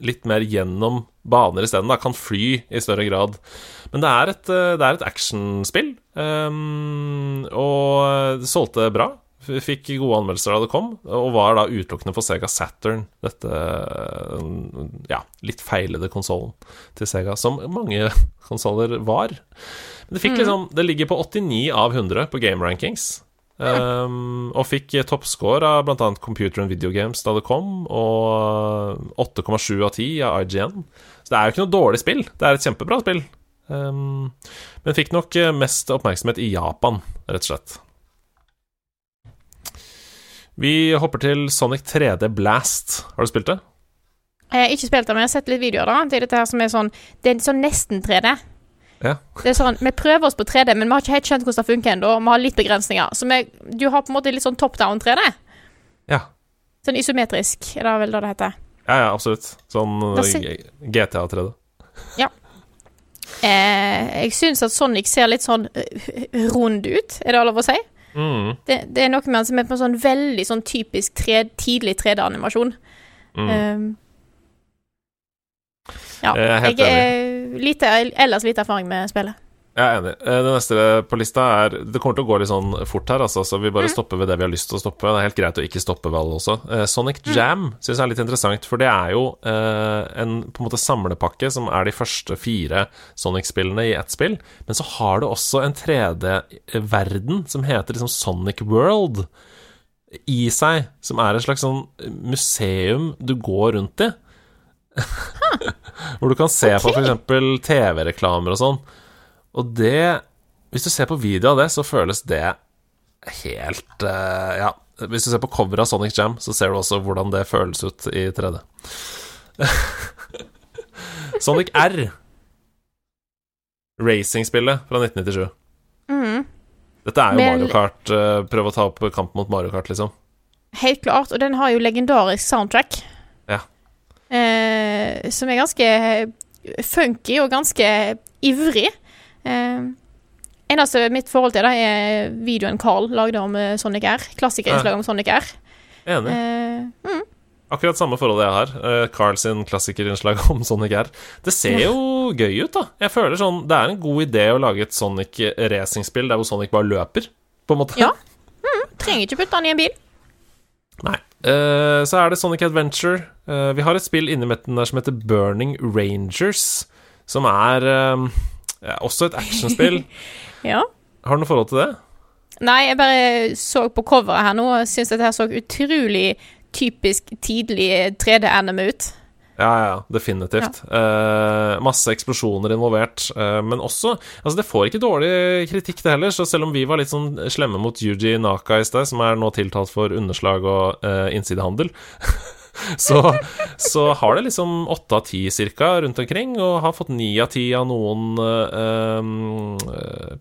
litt mer gjennom baner isteden. Kan fly i større grad. Men det er et, eh, det er et actionspill, um, og det solgte bra. Fikk gode anmeldelser da det kom, og var da utelukkende for Sega Saturn. Dette eh, ja, litt feilede konsollen til Sega, som mange <laughs> konsoller var. Men det fikk liksom Det ligger på 89 av 100 på Game Rankings. Um, og fikk toppscore av bl.a. Computer and Video Games da det kom, og 8,7 av 10 av IGN. Så det er jo ikke noe dårlig spill. Det er et kjempebra spill. Um, men fikk nok eh, mest oppmerksomhet i Japan, rett og slett. Vi hopper til Sonic 3D Blast. Har du spilt det? Jeg har ikke spilt det, men jeg har sett litt videoer. da Det er dette her som er sånn Det er sånn nesten 3D. Ja. Det er sånn, Vi prøver oss på 3D, men vi har ikke helt skjønt hvordan det funker ennå. Vi har litt begrensninger. Så vi, du har på en måte litt sånn top down 3D. Ja. Sånn isometrisk, er det vel det det heter. Ja, ja, absolutt. Sånn GTA 3D. Eh, jeg syns at Sonic ser litt sånn eh, rund ut, er det lov å si? Mm, Det, det er noe med han som er på en sånn veldig sånn typisk tre, tidlig 3D-animasjon. mm. Um, ja. Jeg er helt er lite, ellers lite erfaring med spillet. Jeg er enig. Eh, Det neste på lista er Det kommer til å gå litt sånn fort her, altså, så vi bare stopper ved det vi har lyst til å stoppe. Det er helt greit å ikke stoppe ved alle også. Eh, Sonic Jam syns jeg er litt interessant, for det er jo eh, en på en måte samlepakke som er de første fire Sonic-spillene i ett spill. Men så har det også en 3D-verden som heter liksom Sonic World i seg, som er et slags sånn museum du går rundt i. <laughs> Hvor du kan se på Ok. f.eks. TV-reklamer og sånn. Og det Hvis du ser på video av det, så føles det helt uh, Ja. Hvis du ser på coveret av Sonic Jam, så ser du også hvordan det føles ut i 3D. <laughs> Sonic R. Racingspillet fra 1997. Mm. Dette er jo Men- Mario Kart. Uh, Prøv å ta opp kamp mot Mario Kart, liksom. Helt klart. Og den har jo legendarisk soundtrack. Eh, som er ganske funky og ganske ivrig. Eh, eneste mitt forhold til det er videoen Carl lagde om eh, Sonic R. Klassikerinnslag om Sonic R. Enig. Eh, mm. Akkurat samme forhold jeg har. Uh, Carl sin klassikerinnslag om Sonic R. Det ser jo gøy ut, da. Jeg føler sånn Det er en god idé å lage et Sonic racingspill der hvor Sonic bare løper, på en måte. Ja. Trenger ikke putte han i en bil. Nei. Uh, så er det Sonic Adventure. Uh, vi har et spill inni midten der som heter Burning Rangers, som er ja, også et actionspill. <laughs> Ja. Har du noe forhold til det? Nei, jeg bare så på coveret her nå og syns dette her så utrolig typisk tidlig 3D-anime ut. Ja, ja, definitivt. Eh, masse eksplosjoner involvert. eh, men også Altså, det får ikke dårlig kritikk, det heller. Så selv om vi var litt sånn slemme mot Yuji Naka i sted, som er nå tiltalt for underslag og eh, innsidehandel, <laughs> så, så har det liksom åtte av ti cirka rundt omkring, og har fått ni av ti av noen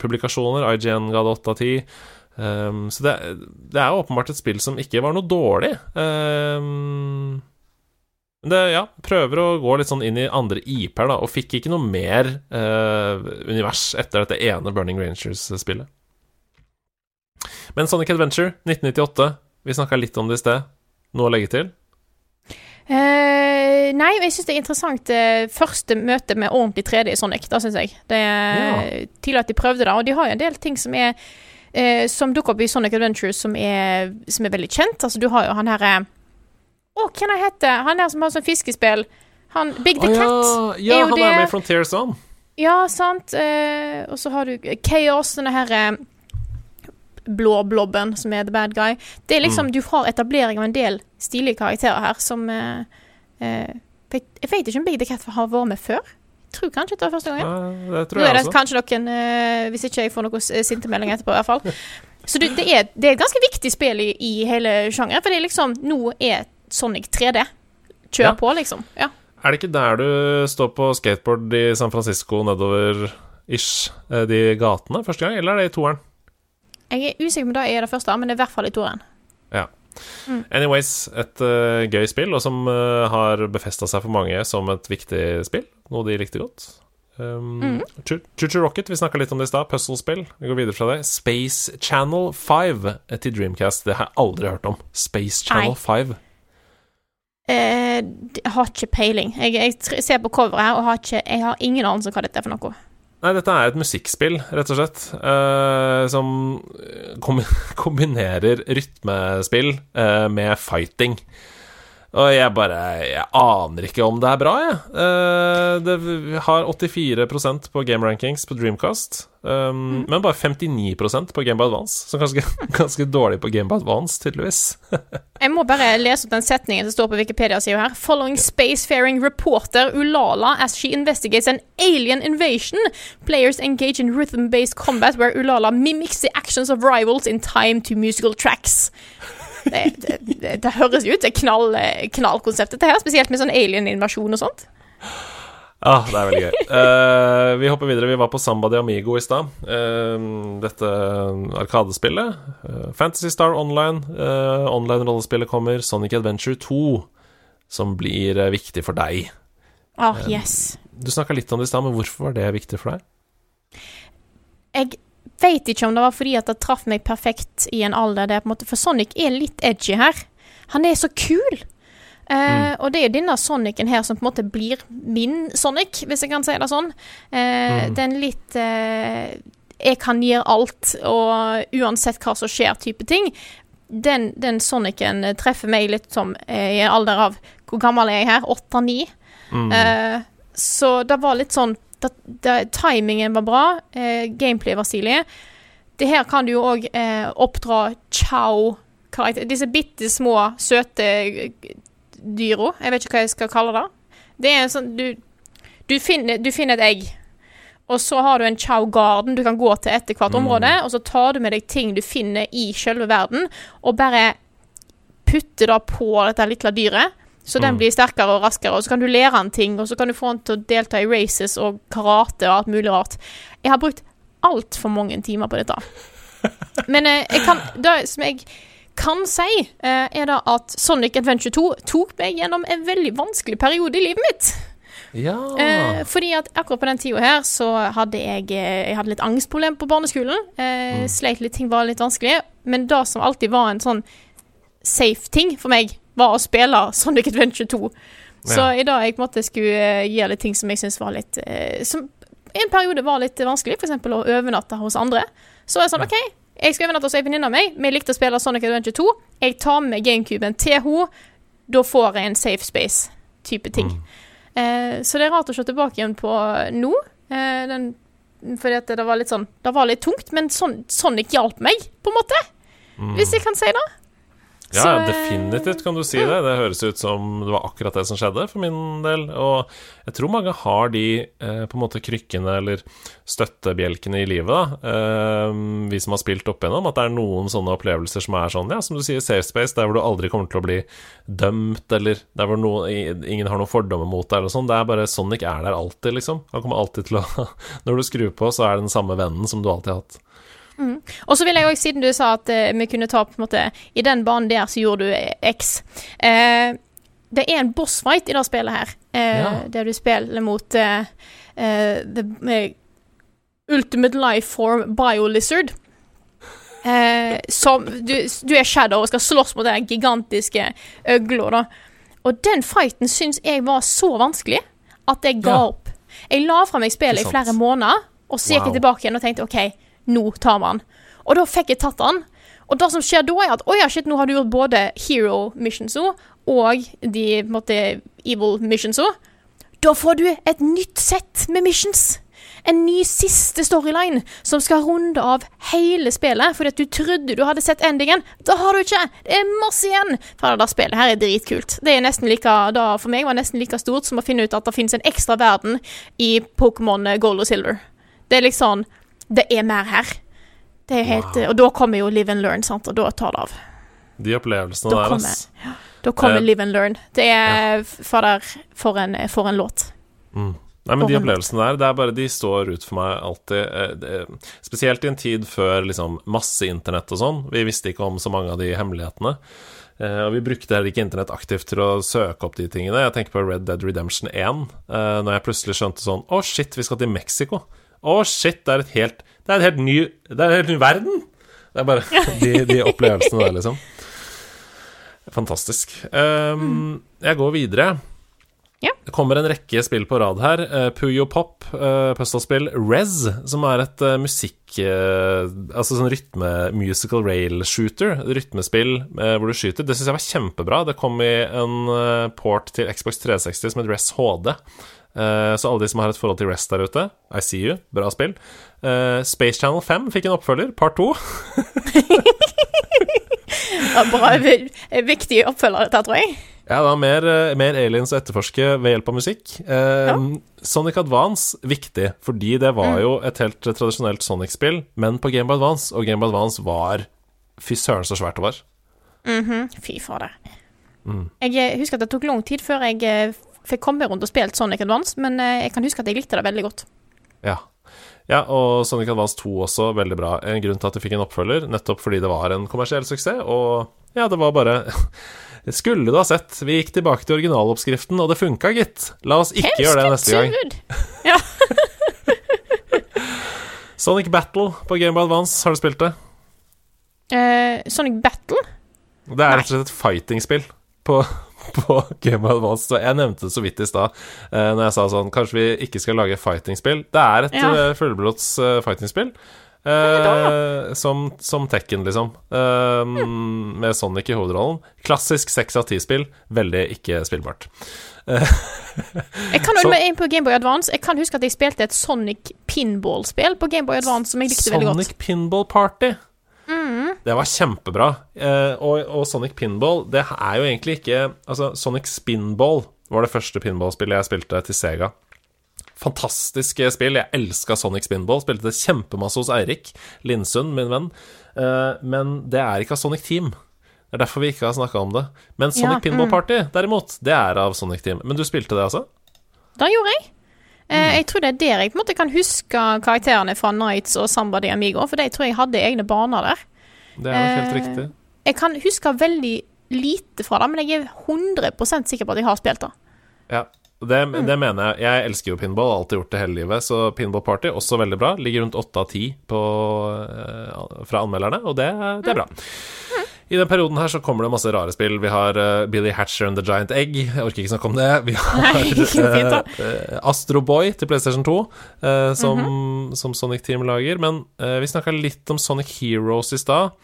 publikasjoner. IGN ga det åtte av ti. Så det, det er åpenbart et spill som ikke var noe dårlig. Um, men det, ja, prøver å gå litt sånn inn i andre IP-er, da, og fikk ikke noe mer eh, univers etter dette ene Burning Rangers-spillet. Men Sonic Adventure 1998, vi snakka litt om det i sted. Noe å legge til? Eh, nei, jeg syns det er interessant det første møte med ordentlig 3D i Sonic. Da syns jeg. Det er Ja. tidlig at de prøvde det. Og de har jo en del ting som er eh, Som dukker opp i Sonic Adventures som er, som er veldig kjent. Altså, du har jo han herre Å, hvem han heter Han der som har sånn fiskespill. Han Big the Å, Cat. ja, ja er han det- er med i Frontier Zone. Ja, sant. Eh, og så har du Chaos, denne her blå blobben som er the bad guy. Det er liksom, Mm. Du har etablering av en del stilige karakterer her som eh, eh, Jeg jeg vet ikke om Big the Cat har vært med før. Jeg tror kanskje det var første Ja, det tror Nå er det også. kanskje noen eh, Hvis ikke jeg får noen sinte sintemelding etterpå, i hvert fall. <laughs> Så det, det, er, det er et ganske viktig spill i, i hele sjangeren, for det er liksom Nå er Sonic 3D. Kjør Ja. på, liksom. Ja. Er det ikke der du står på skateboard i San Francisco nedover-ish, eh, de gatene, første gang, eller er det i toeren? Jeg er usikker på om det er det første, men det er i hvert fall i toeren. Ja. Anyways, et uh, gøy spill, og som uh, har befesta seg for mange som et viktig spill, noe de likte godt. Um, Choo Choo Rocket, vi snakka litt om det i stad. Puzzlespill. Vi går videre fra det. Space Channel 5 til Dreamcast. Det har jeg aldri hørt om. Space Channel Nei. 5. Eh, jeg har ikke peiling. Jeg, jeg ser på coveret her og har ikke, jeg har ingen anelse om hva dette er for noe. Nei, dette er et musikkspill, rett og slett, eh, som <laughs> kombinerer rytmespill eh, med fighting. Og jeg bare Jeg aner ikke om det er bra, jeg. Eh, det har 84% på Game Rankings på Dreamcast, um, men bare 59% på Game Boy Advance. Så ganske, <laughs> ganske dårlig på Game Boy Advance, tydeligvis. <laughs> Jeg må bare lese opp den setningen som står på Wikipedia-sida her. Following spacefaring reporter Ulala as she investigates an alien invasion, players engage in rhythm-based combat where Ulala mimics the actions of rivals in time to musical tracks. Det, det, det, det høres jo ut som knall, knallkonsept, dette her. Spesielt med sånn alien-invasjon og sånt. Ah, det er veldig gøy. Uh, vi hopper videre. Vi var på Samba de Amigo i stad. Uh, dette arkadespillet. Uh, Fantasy Star Online. Online-rollespillet kommer. Sonic Adventure 2, som blir viktig for deg. Ah, yes. Du snakka litt om det i stad, men hvorfor var det viktig for deg? Jeg vet ikke om det var fordi at det traff meg perfekt i en alder der på en måte For Sonic er litt edgy her. Han er så kul! Eh, Og det er denne Sonicen her som på en måte blir min Sonic, hvis jeg kan si det sånn. Uh, Mm. Den litt uh, Jeg kan gjøre alt, og uansett hva som skjer, type ting. Den, den Sonicen treffer meg litt som i en alder av Hvor gammel er jeg her? Åtte-ni? Mm. Så det var litt sånn det, da, Timingen var bra, eh, gameplay var stilig. Det her kan du jo òg eh, oppdra chow-karakter Disse bitte små, søte dyra. Jeg vet ikke hva jeg skal kalle det. Det er en sånn Du, du, finner, du finner et egg, og så har du en chow-garden du kan gå til etter hvert Mm. område, og så tar du med deg ting du finner i selve verden, og bare putter det på dette lille dyret. Så den Mm. blir sterkere og raskere, og så kan du lære han ting, og så kan du få han til å delta i races og karate og alt mulig rart. Jeg har brukt altfor mange timer på dette. <laughs> Men eh, jeg kan, det som jeg kan si, eh, er da at Sonic Adventure 2 tok meg gjennom en veldig vanskelig periode i livet mitt. Ja Eh, fordi at akkurat på den tida her så hadde jeg, eh, jeg hadde litt angstproblem på barneskolen. Eh, Mm. Sleit litt, ting var litt vanskelig. Men det som alltid var en sånn safe ting for meg, var å spille Sonic Adventure 2. Så Ja. i dag jeg på en måte skulle eh, gjøre litt ting som jeg syns var litt eh, Som i en periode var litt vanskelig, f.eks. å overnatte hos andre. Så det sånn, OK, jeg skal overnatte hos ei venninne av meg. Vi likte å spille Sonic Adventure 2. Jeg tar med GameCuben til henne. Da får jeg en safe space-type ting. Mm. Eh, så det er rart å se tilbake igjen på nå. Eh, den, fordi det var litt sånn Det var litt tungt, men sånn, Sonic hjalp meg, på en måte. Mm. Hvis jeg kan si det. Ja, Så, definitivt kan du si det. Det høres ut som det var akkurat det som skjedde for min del. Og jeg tror mange har de eh, på en måte krykkene eller støttebjelkene i livet, da. Eh, vi som har spilt opp igjennom, at det er noen sånne opplevelser som er sånn, ja, som du sier, safe space, der hvor du aldri kommer til å bli dømt, eller der hvor noen, ingen har noen fordommer mot deg, eller sånn. Det er bare Sonic er der alltid, liksom. Han kommer alltid til å <laughs> Når du skrur på, så er det den samme vennen som du alltid har hatt. Og så vil jeg òg, siden du sa at uh, vi kunne ta på en måte I den banen der så gjorde du eh, X. Uh, det er en bossfight i det spillet her, uh, Ja. der du spiller mot the, Ultimate Life Form Biolizard. Som du, du er Shadow og skal slåss mot den gigantiske øgla, da. Og den fighten syns jeg var så vanskelig at jeg ga Ja. opp. Jeg la fra meg spillet i flere måneder, og så gikk Wow. jeg tilbake igjen og tenkte OK, nå tar vi han. Og da fikk jeg tatt han. Og det som skjer da, er at å ja, shit, nå har du gjort både hero missions og de på en måte, evil missionsa. Da får du et nytt sett med missions. En ny siste storyline som skal runde av hele spillet. Fordi at du trodde du hadde sett endingen. Da har du ikke! Det er masse igjen! For det der spillet her er dritkult. Det er nesten like, da for meg var det nesten like stort som å finne ut at det finnes en ekstra verden i Pokémon Gold og Silver. Det er liksom Det er mer her. Det er helt, Wow. Og da kommer jo Live and Learn, sant, og da tar det av. De opplevelsene Da der, kommer- ass. Da kommer Eh, Live and Learn. Det er fader, for en, for en låt. Mm. Nei, men De opplevelsene der, det er bare de står ut for meg alltid. eh, Spesielt i en tid før liksom masse internett og sånn. Vi visste ikke om så mange av de hemmelighetene. Eh, og vi brukte heller ikke internett aktivt til å søke opp de tingene. Jeg tenker på Red Dead Redemption 1, eh, når jeg plutselig skjønte sånn Å, shit, vi skal til Mexico. Å, shit, det er helt Det er helt ny Det er en helt ny verden! Det er bare <laughs> de, de opplevelsene der, liksom. Fantastisk. Um, Jeg går videre. Yeah. Det kommer en rekke spill på rad her. Uh, Puyo Pop, uh, puslespill Rez, som er et uh, musikk... Uh, altså sånn rytme musical rail shooter. Rytmespill eh, hvor du skyter. Det syns jeg var kjempebra. Det kom i en eh, port til Xbox 360 som het Rez HD. Eh, så alle de som har et forhold til Rest der ute, I see you, bra spill. Eh, Space Channel 5 fikk en oppfølger, part 2. <laughs> Ja, bra, viktig oppfølger, dette, tror jeg. Ja, det var mer, eh, mer aliens å etterforske ved hjelp av musikk. Eh, Sonic Advance, viktig, fordi det var jo et helt tradisjonelt Sonic-spill, men på Game Boy Advance, og Game Boy Advance var Fy søren, så svært det var. Fy fader. Mm. Jeg husker at det tok lang tid før jeg fikk komme rundt og spilt Sonic Advance, men eh, jeg kan huske at jeg likte det veldig godt. Ja. ja, og Sonic Advance 2 også, veldig bra. En grunn til at det fikk en oppfølger, nettopp fordi det var en kommersiell suksess, og ja, det var bare <laughs> Skulle du ha sett. Vi gikk tilbake til originaloppskriften, og det funka, gitt. La oss ikke gjøre det neste gang. <laughs> Ja. <laughs> Sonic Battle på Game Boy Advance, har du spilt det? Uh, Sonic Battle? Det er rett og slett et fighting-spill på, <laughs> på Game of Advance. Så jeg nevnte det så vidt i stad uh, Når jeg sa sånn Kanskje vi ikke skal lage fighting-spill. Det er et Ja. eh, fullblods uh, fighting-spill. Eh, som, som Tekken, liksom. Eh, Med Sonic i hovedrollen. Klassisk seks av ti-spill. Veldig ikke spillbart. <laughs> Jeg kan Så- holde meg inn på Gameboy Advance. Jeg kan huske at jeg spilte et Sonic pinball-spill på Gameboy Advance som jeg likte veldig godt. Sonic Pinball Party. Det var kjempebra. Eh, og, og Sonic Pinball, det er jo egentlig ikke Altså, Sonic Spinball var det første pinballspillet jeg spilte til Sega. Fantastiske spill. Jeg elska Sonic Spinball. Spilte det kjempemasse hos Eirik Lindsund, min venn. Eh, men det er ikke av Sonic Team. Det er derfor vi ikke har snakka om det. Men Sonic Ja, Pinball mm. Party, derimot, det er av Sonic Team. Men du spilte det, altså? Da gjorde jeg. Mm. Eh, jeg tror det er der jeg på en måte kan huske karakterene fra Nights og Samba de Amigo, for de tror jeg hadde egne baner der. Det er nok helt Eh, riktig. Jeg kan huske veldig lite fra det, men jeg er 100 sikker på at jeg har spilt det. Ja, det, Mm. det mener jeg. Jeg elsker jo pinball, har alltid gjort det hele livet. Så Pinball Party også veldig bra. Ligger rundt 8 av 10 eh, fra anmelderne, og det, det er bra. I den perioden her så kommer det masse rare spill. Vi har uh, Billy Hatcher and the Giant Egg. Jeg orker ikke snakke om det. <laughs> Vi har da. eh, Astro Boy til PlayStation 2, uh, som, Mhm. som Sonic Team lager. Men eh, vi snakka litt om Sonic Heroes i stad.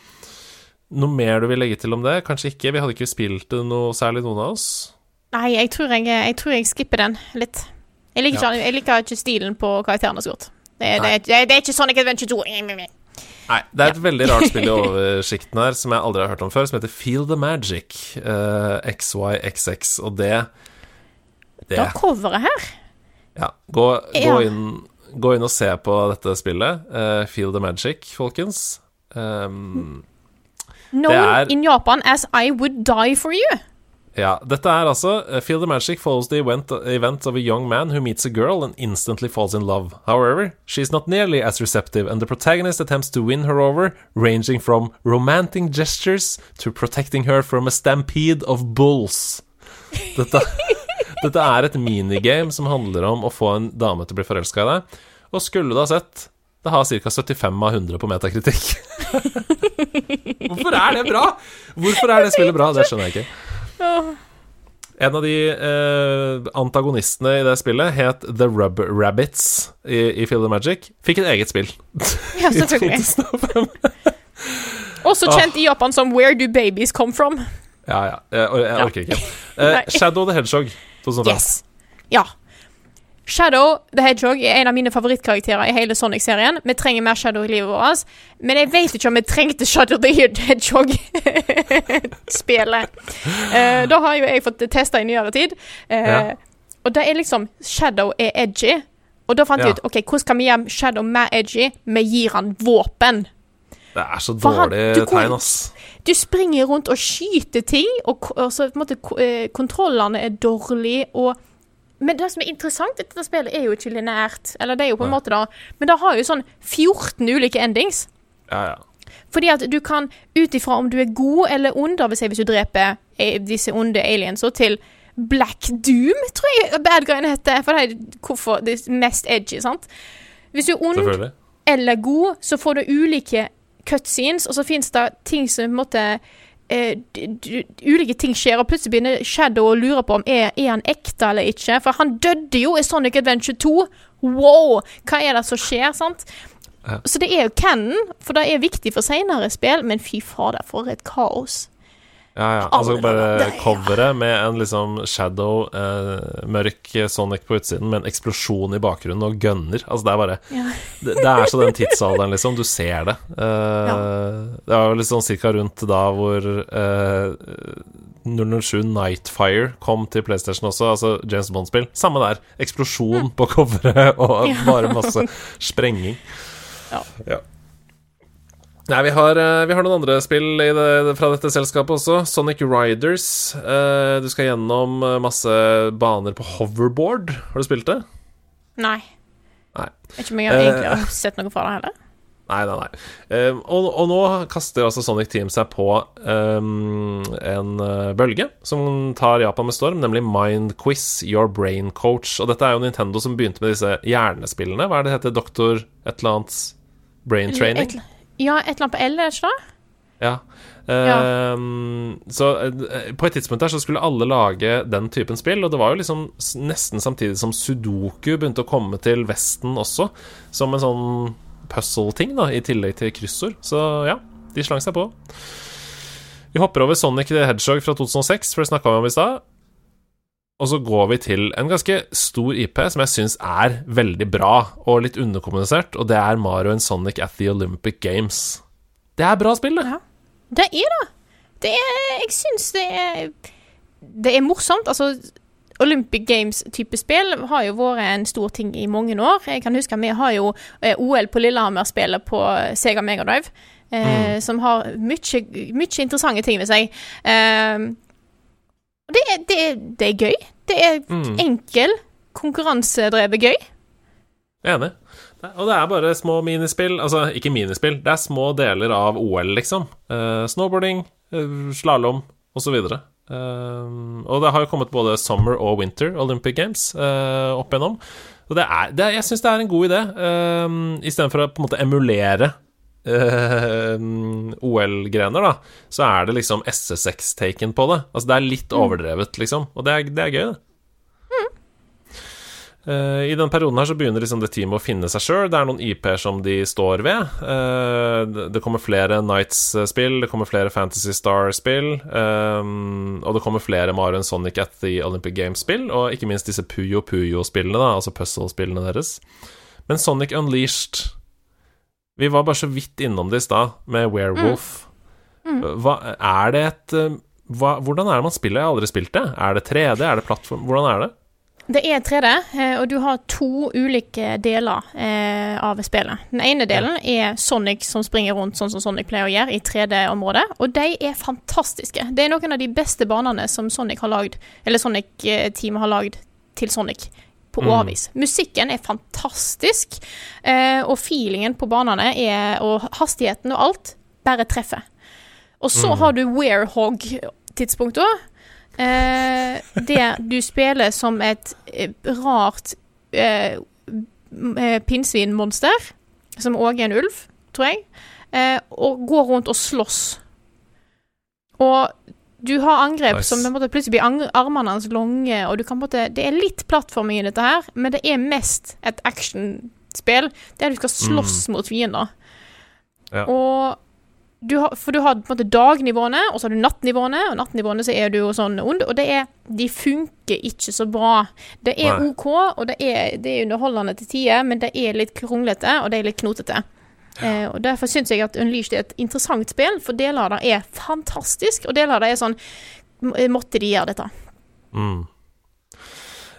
Noe mer du vil legge til om det? Kanskje ikke? Vi hadde ikke spilt det noe særlig, noen av oss. Nei, jeg tror jeg, jeg, tror jeg skipper den litt. Jeg liker, ikke, jeg liker ikke stilen på karakterene så godt. Det, det, det, det er ikke Sonic Adventure 2. Nei, det er et veldig rart spill i <laughs> oversikten her som jeg aldri har hørt om før, som heter Feel the Magic. Uh, XYXX. Og det Det er coveret her Ja. Gå, gå, inn, gå inn og se på dette spillet. Uh, Feel the Magic, folkens. Um, Known er- in Japan as I would die for you. Ja, dette er altså uh, Feel the Magic follows the event, event of a young man who meets a girl and instantly falls in love. However, she's not nearly as receptive, and the protagonist attempts to win her over, ranging from romantic gestures to protecting her from a stampede of bulls. Dette, <laughs> dette er et minigame som handler om å få en dame til å bli forelska i deg. Og skulle du ha sett det har ca. 75 av 100 på metakritikk. <laughs> Hvorfor er det bra? Hvorfor er det spillet bra? Det skjønner jeg ikke. En av de eh, antagonistene i det spillet het The Rub Rabbits i, i Field of Magic. Fikk et eget spill. Ja, <laughs> selvfølgelig. 2005. Også kjent i Japan som Where Do Babies Come From. Ja, ja. Jeg, jeg orker ikke. Eh, Shadow the Hedgehog 2005. Yes. Ja. Shadow the Hedgehog er en av mine favorittkarakterer i hele Sonic-serien. Vi trenger mer Shadow i livet vårt, men jeg vet ikke om vi trengte Shadow the Hedgehog-spelet. <laughs> uh, da har jo jeg fått testa i nyere tid, uh, Ja. og det er liksom Shadow er edgy. Og da fant Ja. jeg ut ok, hvordan kan vi gjøre Shadow mer edgy? Vi gir han våpen. Det er så For han- dårlig tegn, ass. Du springer rundt og skyter ting, og, og så på en måte eh, kontrollene er dårlige, og Men det som er interessant, dette spillet er jo ikke lineært, eller det er jo på en ja. måte da, men det har jo sånn 14 ulike endings. Ja, ja. Fordi at du kan, ut ifra om du er god eller ond, hvis du dreper eh, disse onde aliensa til Black Doom, tror jeg bad guyene heter. For det er hvorfor det er mest edgy, sant? Hvis du er ond eller god, så får du ulike cutscenes, og så fins det ting som på en måte d- Ulike ting skjer, og plutselig begynner Shadow å lure på om er, er han ekte eller ikke. For han døde jo i Sonic Adventure 2. Wow! Hva er det som skjer, sant? Ja. Så det er jo canon, for det er viktig for seinere spill, men fy fader, for et kaos. Ja, ja. Altså bare coveret med en liksom shadow, eh, mørk Sonic på utsiden med en eksplosjon i bakgrunnen og gunner. Altså det er bare Ja. <laughs> Det, det er så den tidsalderen, liksom. Du ser det. Eh, Det var litt sånn cirka rundt da hvor eh, 007 Nightfire kom til PlayStation også, altså James Bond-spill. Samme der. Eksplosjon på coveret og <laughs> Mm. Bare masse sprenging. Ja. Ja. Nei, vi har, eh, vi har noen andre spill i det, fra dette selskapet også. Sonic Riders. Eh, du skal gjennom eh, masse baner på hoverboard. Har du spilt det? Nei. Nei. Jeg vet ikke om jeg har Eh, egentlig har <laughs> sett noe fra det heller. Nei, nei, nei. Eh, og, og nå kaster altså Sonic Team seg på ehm, en bølge som tar Japan med storm, nemlig Mind Quiz Your Brain Coach. Og dette er jo Nintendo som begynte med disse hjernespillene. Hva er det det heter? Doktor et eller annet Brain Training? Et, ja, et eller annet på L, er det ikke det? Ja. Ehm, så uh, på et tidspunkt der så skulle alle lage den typen spill, og det var jo liksom nesten samtidig som Sudoku begynte å komme til Vesten også, som en sånn puzzle-ting, da, i tillegg til kryssord. Så ja, de slang seg på. Vi hopper over Sonic the Hedgehog fra 2006, for det snakka vi om i stad. Og så går vi til en ganske stor IP som jeg syns er veldig bra og litt underkommunisert, og det er Mario and Sonic at the Olympic Games. Det er bra spill, det. Ja. Det er det. Det er Jeg syns det er Det er morsomt. Altså, Olympic Games-type spill har jo vært en stor ting i mange år. Jeg kan huske Vi har jo eh, OL på Lillehammer-spillet på Sega Megadrive. Eh, Som har mye, mye interessante ting ved seg. Eh, og det, er, det, er, det er gøy. Det er Mm. enkel, konkurransedrevet gøy. Enig. Og det er bare små minispill. Altså, ikke minispill, det er små deler av OL, liksom. Uh, snowboarding, uh, slalåm osv. Uh, og det har jo kommet både Summer og Winter Olympic Games uh, opp igjennom. Og det er, det er, jeg syns det er en god idé, uh, istedenfor å på en måte emulere eh, OL-grener, da, så er det liksom SSX-taken på det. Altså, det er litt overdrevet, liksom. Og det er, det er gøy, det. Eh, I den perioden her så begynner liksom det teamet å finne seg sjøl. Det er noen IP-er som de står ved. Eh, det- kommer flere Nights-spill, det kommer flere Fantasy Star-spill, eh, og det kommer flere Mario Sonic at the Olympic Games-spill, og ikke minst disse Puyo Puyo-spillene, da, altså puzzle-spillene deres. Men Sonic Unleashed Vi var bare så vidt innom det i stad, med Werewolf. Hva, er det et eh, hva, Hvordan er det man spiller? Jeg har aldri spilt det. Er det 3D? Er det plattform? Hvordan er det? Det er 3D, eh, og du har to ulike deler eh, av spillet. Den ene delen er Sonic som springer rundt sånn som Sonic pleier å gjøre, i 3D-området. Og de er fantastiske. Det er noen av de beste banene som Sonic har lagd, eller Sonic-teamet har lagd til Sonic på Mm. Musikken er fantastisk, eh, og feelingen på banene er, og hastigheten og alt bare treffer. Og så Mm. har du Warehog-tidspunktet òg. Eh, der du spiller som et eh, rart eh, pinnsvinmonster, som òg er en ulv, tror jeg, eh, og går rundt og slåss. Og du har angrep Nice. som på en måte plutselig blir armene hans lange, og du kan på en måte Det er litt plattforming i dette her, men det er mest et actionspill der du skal slåss mot fiender. Ja. Og du har, for du har på en måte dagnivåene, og så har du nattnivåene. Og nattnivåene så er du jo sånn ond, og det er De funker ikke så bra. Det er Nei. OK, og det er, det er underholdende til tider, men det er litt kronglete, og det er litt knotete. Eh, og Derfor syns jeg at Unleashed er et interessant spill, for deler av det er fantastisk, og deler av det er sånn m- Måtte de gjøre dette? Mm.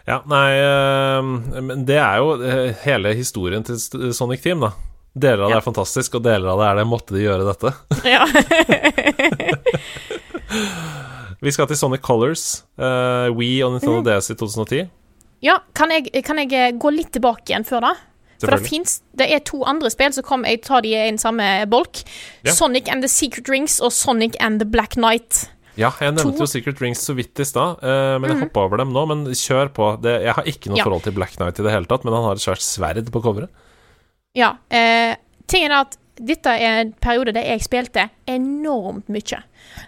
Ja, nei eh, Men det er jo eh, hele historien til Sonic Team, da. Deler av det er fantastisk, og deler av det er det måtte de gjøre dette. <laughs> Ja. <laughs> Vi skal til Sonic Colors, uh, We og Nintendo DS i 2010. ja kan, jeg, kan jeg eh, gå litt tilbake igjen før da? For det finnes, det er to andre spill som kom, jeg tar de i en samme bolk. Ja. Sonic and the Secret Rings og Sonic and the Black Knight. Ja, jeg nevnte To- jo Secret Rings så vidt i stad, eh, men jeg hoppa over dem nå. Men kjør på. Det, jeg har ikke noe Ja. forhold til Black Knight i det hele tatt, men han har et svært sverd på coveret. Ja. Eh, tingen er at dette er en periode der jeg spilte enormt mye.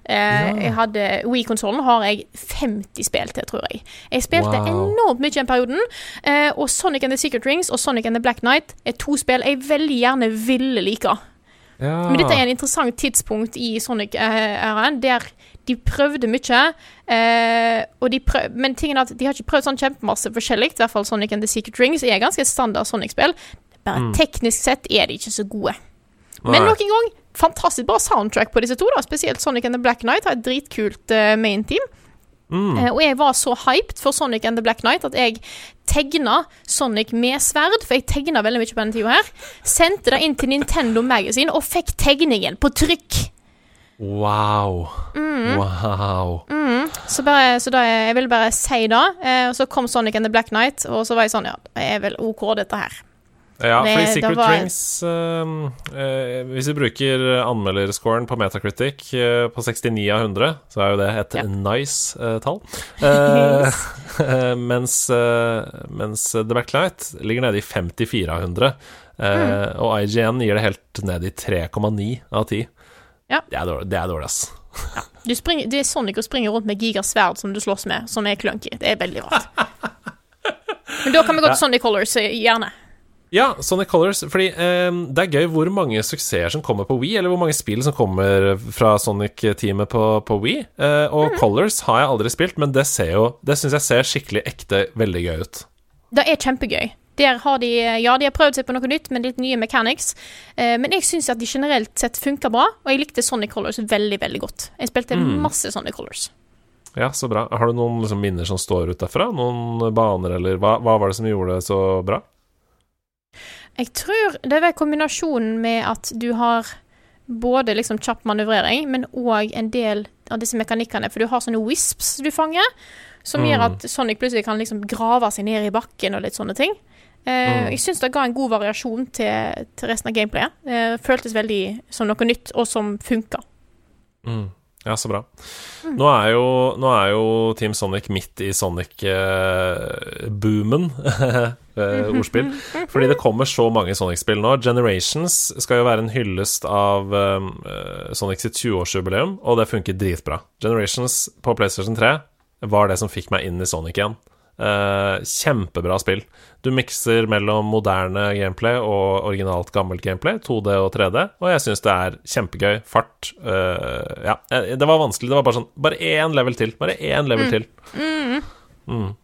Eh, Jeg hadde Wii-konsollen har jeg 50 spill til, tror jeg. Jeg spilte Wow. enormt mye den perioden. Eh, og Sonic and the Secret Rings og Sonic and the Black Knight er to spill jeg veldig gjerne ville like. Ja. Men dette er en interessant tidspunkt i Sonic-æraen, der de prøvde mye. Eh, de prøv, men tingen er at de har ikke prøvd sånn kjempemasse forskjellig. I hvert fall Sonic and the Secret Rings er ganske standard Sonic-spill. Bare Mm. teknisk sett er de ikke så gode. Men Nei. Men noen gang, fantastisk bra soundtrack på disse to. da Spesielt Sonic and the Black Knight har et dritkult uh, main team. Mm. Uh, og jeg var så hyped for Sonic and the Black Knight at jeg tegna Sonic med sverd, for jeg tegna veldig mye på denne tida her. Sendte det inn til Nintendo Magazine og fikk tegningen på trykk. Wow. Mm. Wow. Så, bare, så da, jeg ville bare si det. Uh, og så kom Sonic and the Black Knight, og så var jeg sånn Ja, det er vel OK, dette her. Ja, fordi Secret var- Rings uh, uh, Hvis vi bruker anmelderscoren på Metacritic uh, på 69 av 100, så er jo det et Ja. nice eh, tall. <laughs> Eh, <laughs> mens, eh, mens The Backlight ligger nede i 54 av 100. Eh, Mm. Og IGN gir det helt ned i 3,9 av 10. Ja. Det er dårlig, det er dårlig ass. Du springer, det er Sonic og springer rundt med gigasverd som du slåss med, som er clunky. Det er veldig rart. <laughs> Men da kan vi gå Ja. til Sonic Colors, eh, gjerne. Ja, Sonic Colors. Fordi eh, det er gøy hvor mange suksesser som kommer på Wii, eller hvor mange spill som kommer fra Sonic-teamet på, på Wii. Eh, og Colors har jeg aldri spilt, men det ser jo Det syns jeg ser skikkelig ekte veldig gøy ut. Det er kjempegøy. Der har de, ja, de har prøvd seg på noe nytt med litt nye mechanics, eh, men jeg syns at de generelt sett funker bra, og jeg likte Sonic Colors veldig, veldig godt. Jeg spilte Mm. masse Sonic Colors. Ja, så bra. Har du noen liksom, minner som står ut derfra? Noen baner, eller hva, hva var det som gjorde det så bra? Jeg tror det er vel kombinasjonen med at du har både liksom kjapp manøvrering, men òg en del av disse mekanikkene. For du har sånne wisps du fanger, som gjør Mm. at Sonic plutselig kan liksom grave seg ned i bakken og litt sånne ting. Uh, Mm. Jeg syns det ga en god variasjon til, til resten av gameplayet. Uh, føltes veldig som noe nytt, og som funka. Mm. Ja, så bra. Nå, er jo, nå er jo Team Sonic midt i Sonic-boomen, <laughs> ordspill. Fordi det kommer så mange Sonic-spill nå. Generations skal jo være en hyllest av eh, Sonic sitt 20-årsjubileum, og det funker dritbra. Generations på PlayStation 3 var det som fikk meg inn i Sonic igjen. Eh, kjempebra spill. Du mikser mellom moderne gameplay og originalt gammelt gameplay, 2D og 3D, og jeg syns det er kjempegøy. Fart Uh, Ja, eh, det var vanskelig. Det var bare sånn Bare én level til. Bare én level til. Mm.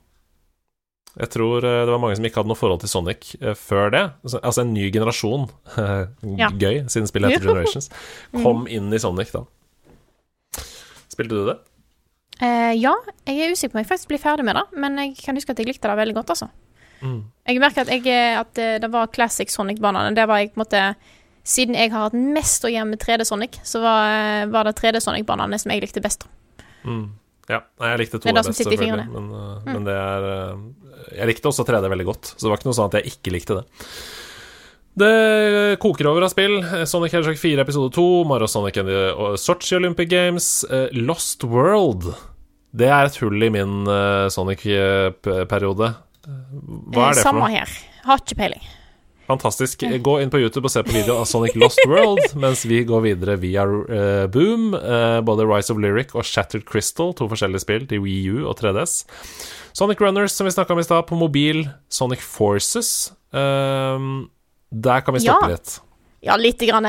Jeg tror det var mange som ikke hadde noe forhold til Sonic før det. Altså- Altså en ny generasjon, <laughs> Ja. gøy, siden spillet heter <laughs> Generations, kom inn i Sonic da. Spilte du det? Eh, ja, jeg er usikker på om jeg faktisk blir ferdig med det, men jeg kan huske at jeg likte det veldig godt, altså. Mm. Jeg merker at, jeg, eh, at eh, det var classic Sonic-banene. Det var jeg på en måte Siden jeg har hatt mest å gjøre med 3D Sonic, så var, eh, var det 3D Sonic-banene som jeg likte best. Mm. Ja, jeg likte to av best, selvfølgelig. Men, Mm. men det er Jeg likte også 3D veldig godt, så det var ikke noe sånn at jeg ikke likte det. Det koker over av spill. Sonic Hedgehog 4 episode 2, Mario Sonic and the Olympic Games, eh, Lost World. Det er et hull i min uh, Sonic-periode. Hva er det for Samme her. Har ikke peiling. Fantastisk. Gå inn på YouTube og se på video av Sonic Lost World, <laughs> mens vi går videre via uh, Boom. Uh, både Rise of Lyric og Shattered Crystal, to forskjellige spill til Wii U og 3DS. Sonic Runners, som vi snakka om i stad, på mobil. Sonic Forces. Ehm, der kan vi stoppe Ja. litt. Ja, lite grann.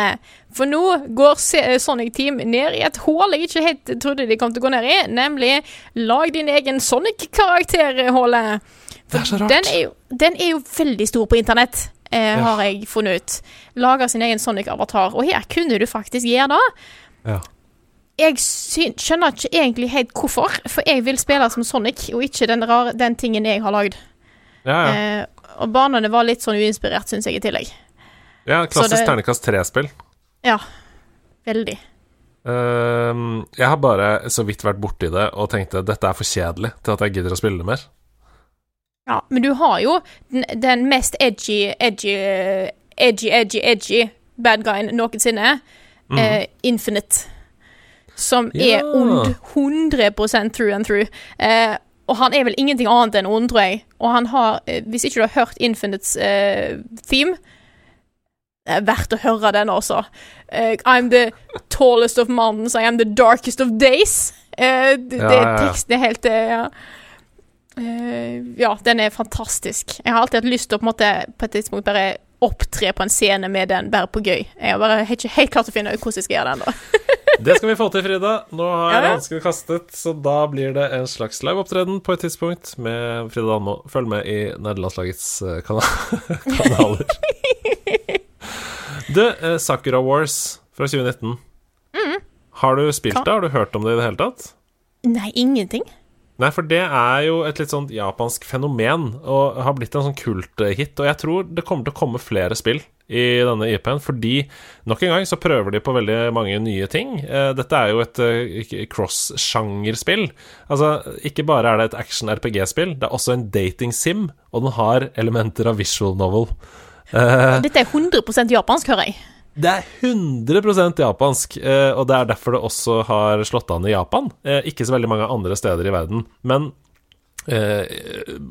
For nå går Sonic Team ned i et hull jeg ikke helt trodde de kom til å gå ned i, nemlig lag din egen Sonic-karakter-hullet. Det er så rart. Den er, jo, den er jo veldig stor på internett, eh, Ja. har jeg funnet ut. Lager sin egen Sonic-avatar, og her kunne du faktisk gjøre det. Ja. Jeg skjønner ikke egentlig helt hvorfor, for jeg vil spille som Sonic, og ikke den, rare, den tingen jeg har lagd. Ja, ja. Eh, og banene var litt sånn uinspirert, syns jeg, i tillegg. Ja, klassisk det- terningkast tre-spill. Ja. Veldig. Uh, jeg har bare så vidt vært borti det og tenkte dette er for kjedelig til at jeg gidder å spille det mer. Ja, men du har jo den, den mest edgy, edgy, edgy, edgy, edgy bad guyen noensinne. Mm. Uh, Infinite. Som Ja. er ond 100% through and through. Eh, og han er vel ingenting annet enn ond, tror jeg. Og han har, eh, hvis ikke du har hørt Infinites uh, theme Det er verdt å høre den også. Uh, I'm the tallest of mountains, I am the darkest of days. Uh, det, Ja, det, ja, ja. teksten er helt ja. Ja, den er fantastisk. Jeg har alltid hatt lyst til å på, måte, på et tidspunkt bare opptre på en scene med den, bare på gøy. Jeg har bare ikke helt klart å finne ut hvordan jeg skal gjøre det ennå. <laughs> Det skal vi få til, Frida. Nå har Ja, ja. hansken kastet, så da blir det en slags liveopptreden på et tidspunkt med Frida Danmo. Følg med i nederlandslagets eh, <laughs> kanaler. Du, eh, Sakura Wars fra 2019. Har du spilt det? Har du hørt om det i det hele tatt? Nei, ingenting. Nei, for det er jo et litt sånn japansk fenomen, og har blitt en sånn kulthit. Og jeg tror det kommer til å komme flere spill i denne IP-en, fordi nok en gang så prøver de på veldig mange nye ting. Eh, Dette er jo et eh, cross-sjangerspill. Altså, ikke bare er det et action-RPG-spill, det er også en dating-sim, og den har elementer av visual novel. Eh, Dette er 100% japansk, hører jeg. det er 100% japansk, og det er derfor det også har slått an i Japan. Ikke så veldig mange andre steder i verden. Men eh,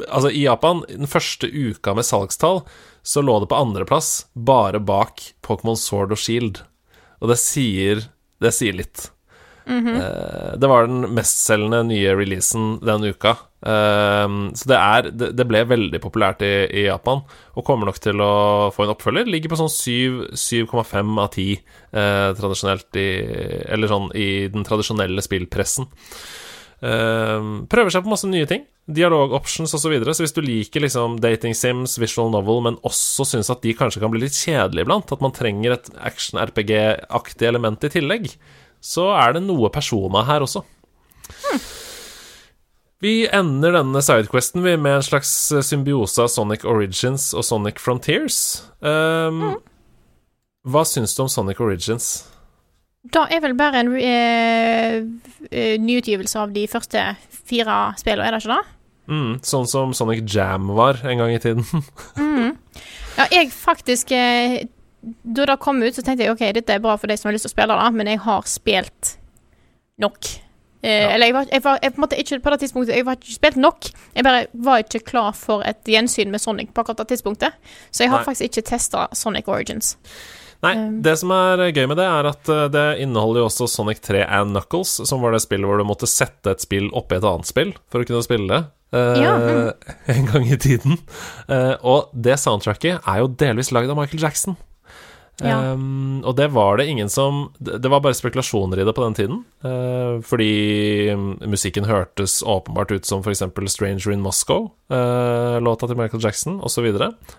altså, i Japan, den første uka med salgstall, så lå det på andreplass, bare bak Pokémon Sword og Shield. Og det sier, det sier litt. Eh, det var den mestselgende nye releasen den uka. Eh, så det er det, det ble veldig populært i, i Japan, og kommer nok til å få en oppfølger. Ligger på sånn 7,5 av 10 eh, tradisjonelt i Eller sånn i den tradisjonelle spillpressen. Eh, prøver seg på masse nye ting. Dialog-options osv. Så, videre. så hvis du liker liksom dating sims, visual novel, men også syns at de kanskje kan bli litt kjedelige iblant, at man trenger et action-RPG-aktig element i tillegg, så er det noe persona her også. Vi ender denne sidequesten vi med en slags symbiose av Sonic Origins og Sonic Frontiers. Um, Hva syns du om Sonic Origins? Da er vel bare en eh, eh, nyutgivelse av de første fire spillene, er det ikke det? Mm, sånn som Sonic Jam var en gang i tiden. <laughs> Ja, jeg faktisk eh, Da det kom ut, så tenkte jeg OK, dette er bra for de som har lyst til å spille det, men jeg har spilt nok. Eh, Ja. Eller jeg var, jeg var jeg på en måte ikke på det tidspunktet Jeg var ikke spilt nok. Jeg bare var ikke klar for et gjensyn med Sonic på akkurat det tidspunktet. Så jeg har Nei. faktisk ikke testa Sonic Origins. Nei, Um. det som er gøy med det, er at eh, det inneholder jo også Sonic 3 and Knuckles, som var det spillet hvor du måtte sette et spill oppi et annet spill for å kunne spille det. eh, Ja, mm. <laughs> En gang i tiden. Eh, og det soundtracket er jo delvis lagd av Michael Jackson. Ja. Um, og det var det ingen som Det var bare spekulasjoner i det på den tiden. Uh, fordi mm, musikken hørtes åpenbart ut som f.eks. 'Stranger in Moscow', eh, låta til Michael Jackson, osv.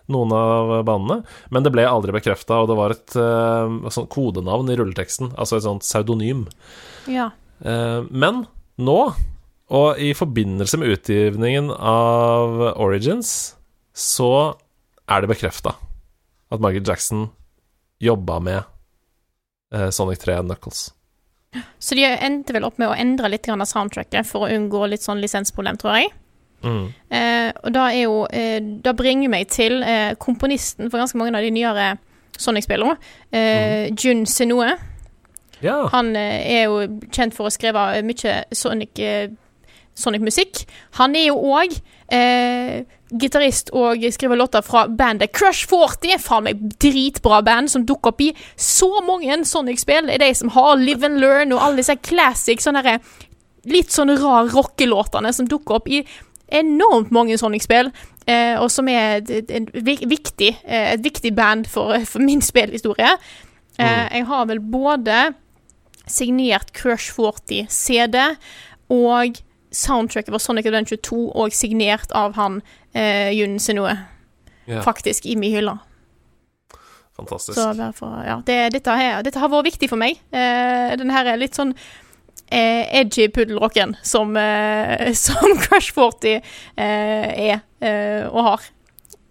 Noen av bandene. Men det ble aldri bekrefta, og det var et uh, sånt kodenavn i rulleteksten. Altså et sånt pseudonym. Ja. Men nå, og i forbindelse med utgivningen av Origins, så er det bekrefta at Michael Jackson jobba med eh, Sonic 3 Knuckles. Så de endte vel opp med å endre litt av soundtracket for å unngå litt sånn lisensproblem, tror jeg. Mm. Eh, og da er jo eh, Da bringer meg til eh, komponisten for ganske mange av de nyere Sonic-spillene. Eh, Jun Sinoe. Ja. Han eh, er jo kjent for å skrive mye Sonic eh, Sonic-musikk. Han er jo òg eh, gitarist og skriver låter fra bandet Crush 40. Faen meg dritbra band som dukker opp i så mange Sonic-spill. Det er de som har Live and Learn og alle disse classic sånne der, litt sånn rar rockelåtene som dukker opp i enormt mange Sonic-spill. Eh, og som er et, et, et, viktig, eh, et viktig band for, for min spillhistorie. Eh, jeg har vel både signert Crush 40 CD og soundtracket for Sonic Adventure 2 og signert av han eh, Jun Senoe, Yeah. faktisk, i min hylle. Fantastisk. Så derfor, ja, det, dette, her, dette har vært viktig for meg. Eh, den her er litt sånn eh, edgy puddelrocken som, eh, <laughs> som Crush 40 eh, er eh, og har.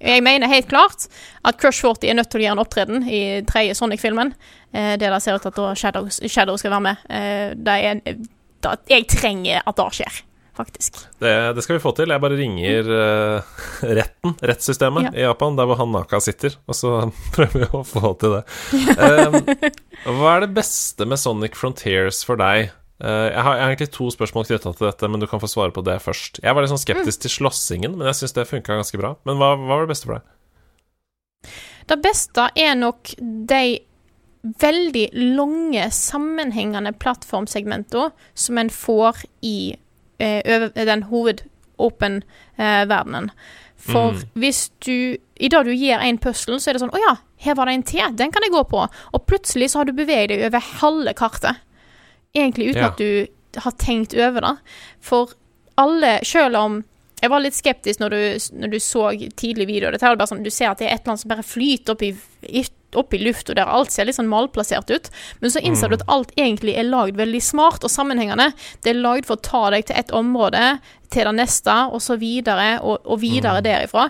Jeg mener helt klart at Crush 40 er nødt til å gjøre en opptreden i tredje Sonic-filmen. Eh, der ser ut til at Shadow, Shadow skal være med. Eh, det er, da, jeg trenger at det skjer, faktisk. Det, det skal vi få til. Jeg bare ringer uh, retten, rettssystemet Ja. i Japan, der hvor han Naka sitter, og så <laughs> prøver vi å få til det. Um, hva er det beste med Sonic Frontiers for deg? Uh, jeg, har, egentlig to spørsmål knytta til dette, men du kan få svare på det først. Jeg var litt sånn skeptisk til slåssingen, men jeg syns det funka ganske bra. Men hva, hva var det beste for deg? Det beste er nok de veldig lange, sammenhengende plattformsegmentene som en får i den hovedåpen-verdenen. For Mm. hvis du I det du gjør en puzzle, så er det sånn Å ja, her var det en til. Den kan jeg gå på. Og plutselig så har du beveget deg over halve kartet. Egentlig uten Ja. at du har tenkt over det. For alle, selv om jeg var litt skeptisk når du, når du så tidlig video. Dette er bare sånn, Du ser at det er et eller annet som bare flyter opp i, i- opp i lufta, der alt ser litt sånn malplassert ut. Men så innser du at alt egentlig er lagd veldig smart og sammenhengende. Det er lagd for å ta deg til et område, til det neste, og så videre, og, og videre derifra.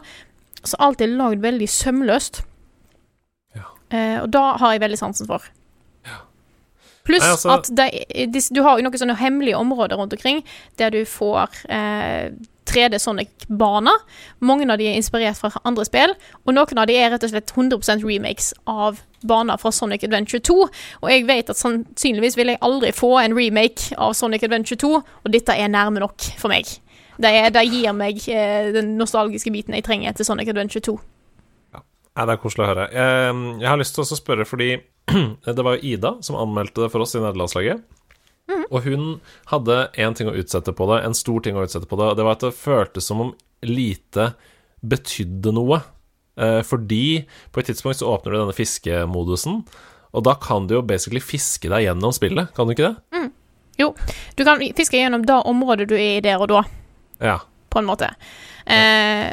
Så alt er lagd veldig sømløst. Ja. Eh, og da har jeg veldig sansen for. Pluss altså- at de, de, du har jo noen sånne hemmelige områder rundt omkring der du får eh, 3D Sonic-baner. Mange av de er inspirert fra andre spill, og noen av de er rett og slett 100 remakes av baner fra Sonic Adventure 2. Og jeg vet at sannsynligvis vil jeg aldri få en remake av Sonic Adventure 2, og dette er nærme nok for meg. Det, er, gir meg eh, den nostalgiske biten jeg trenger til Sonic Adventure 2. Ja, det er koselig å høre. Jeg, jeg har lyst til å spørre, fordi <clears throat> det var jo Ida som anmeldte det for oss i nederlandslaget. Og hun hadde én ting å utsette på det, en stor ting å utsette på det, og det var at det føltes som om lite betydde noe. Eh, fordi på et tidspunkt så åpner du denne fiskemodusen, og da kan du jo basically fiske deg gjennom spillet, kan du ikke det? Jo, du kan fiske gjennom det området du er i der og da. Ja. på en måte. Eh,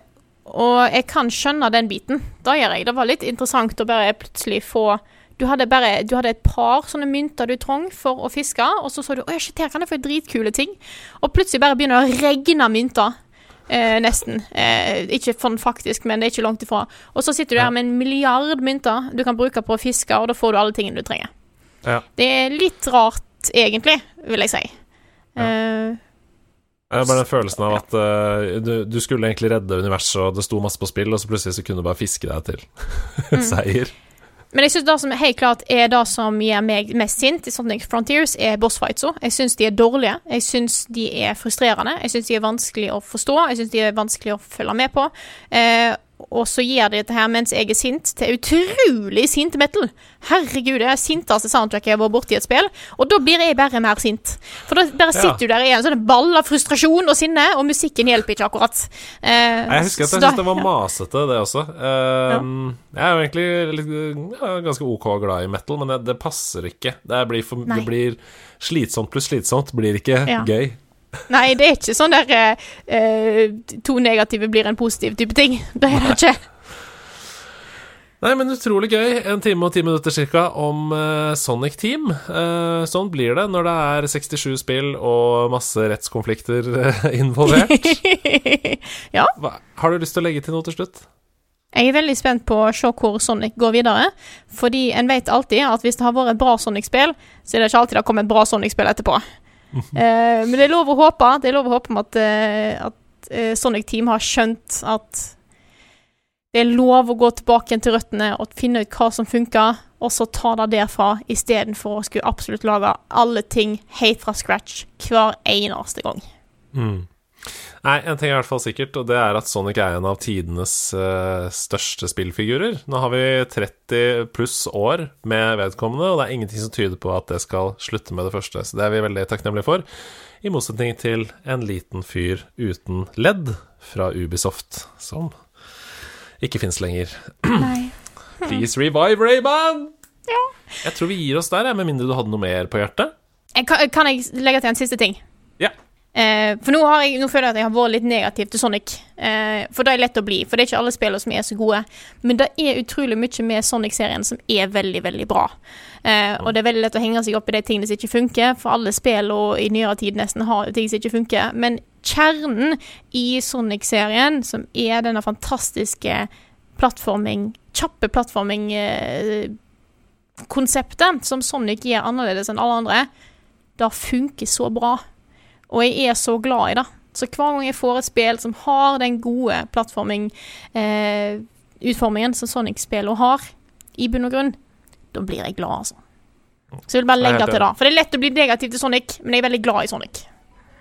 og jeg kan skjønne den biten. Da gjør jeg. Det var litt interessant å bare plutselig få Du hadde bare Du hadde et par sånne mynter du trong for å fiske, og så så du Å ja, shit, her kan jeg få dritkule ting. Og plutselig bare begynner det å regne mynter. Eh, nesten. Eh, ikke sånn faktisk, men det er ikke langt ifra. Og så sitter du Ja. der med en milliard mynter du kan bruke på å fiske, og da får du alle tingene du trenger. Ja. Det er litt rart, egentlig, vil jeg si. Ja. Eh, er bare den følelsen av at uh, du, du skulle egentlig redde universet, og det sto masse på spill, og så plutselig så kunne du bare fiske deg til <laughs> seier. Men jeg synes det som helt klart er det som gjør meg mest sint i Sonic Frontiers, er bossfightsa. Jeg syns de er dårlige. Jeg syns de er frustrerende. Jeg syns de er vanskelig å forstå. Jeg syns de er vanskelig å følge med på. Eh, og så gjør de dette her mens jeg er sint, til utrolig sint metal. Herregud, det er sinteste soundtracket jeg har vært borti i et spill. Og da blir jeg bare mer sint. For da bare Ja. sitter du der i en sånn ball av frustrasjon og sinne, og musikken hjelper ikke akkurat. Eh, Jeg husker at jeg syntes det var masete, det også. Eh, Jeg er jo egentlig litt, ja, ganske ok glad i metal, men det, det passer ikke. Det blir, for, det blir slitsomt pluss slitsomt, blir ikke Ja. gøy. Nei, det er ikke sånn der eh, eh, to negative blir en positiv type ting. <laughs> Det er det ikke. Nei, men utrolig gøy. En time og ti minutter cirka om uh, Sonic Team. Uh, sånn blir det når det er 67 spill og masse rettskonflikter uh, <laughs> involvert. <laughs> ja. Hva, har du lyst til å legge til noe til slutt? Jeg er veldig spent på å se hvor Sonic går videre. Fordi en vet alltid at hvis det har vært et bra Sonic-spill, så er det ikke alltid det kommer et bra Sonic-spill etterpå. Eh, men det er lov å håpe Det er lov å håpe om at, eh, at eh, Sonic Team har skjønt at det er lov å gå tilbake igjen til røttene og finne ut hva som funker, og så ta det derfra istedenfor å skulle absolutt lage alle ting helt fra scratch hver eneste gang. Mm. Nei, en ting er i hvert fall sikkert, og det er at Sonic er en av tidenes uh, største spillfigurer. Nå har vi 30 pluss år med vedkommende, og det er ingenting som tyder på at det skal slutte med det første, så det er vi veldig takknemlige for. I motsetning til en liten fyr uten ledd fra Ubisoft, som ikke fins lenger. Nei. <clears throat> Please revive Rayman! Ja. Jeg tror vi gir oss der, med mindre du hadde noe mer på hjertet. Kan, kan jeg legge til en siste ting? Ja. Eh, for nå, jeg, nå føler jeg at jeg har vært litt negativ til Sonic. Eh, for det er lett å bli, for det er ikke alle spillere som er så gode. Men det er utrolig mye med Sonic-serien som er veldig, veldig bra. Eh, og det er veldig lett å henge seg opp i de tingene som ikke funker, for alle spill og i nyere tid nesten har ting som ikke funker. Men kjernen i Sonic-serien, som er denne fantastiske plattforming Kjappe plattforming-konseptet som Sonic gjør annerledes enn alle andre, det funker så bra. Og jeg er så glad i det. Så hver gang jeg får et spill som har den gode plattforming-utformingen som Sonic-spillene har, i bunn og grunn, da blir jeg glad, altså. Så jeg vil bare legge til det. For det er lett å bli negativ til Sonic, men jeg er veldig glad i Sonic.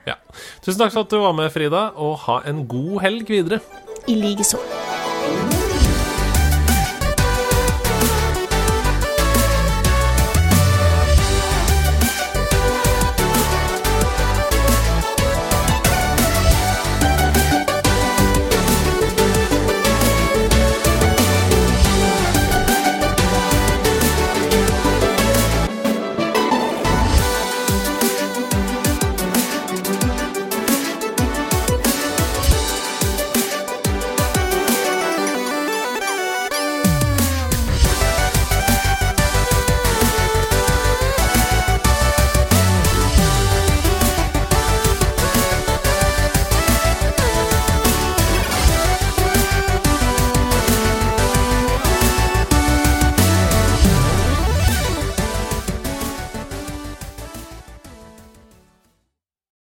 Ja. Tusen takk for at du var med, Frida, og ha en god helg videre. I likeså.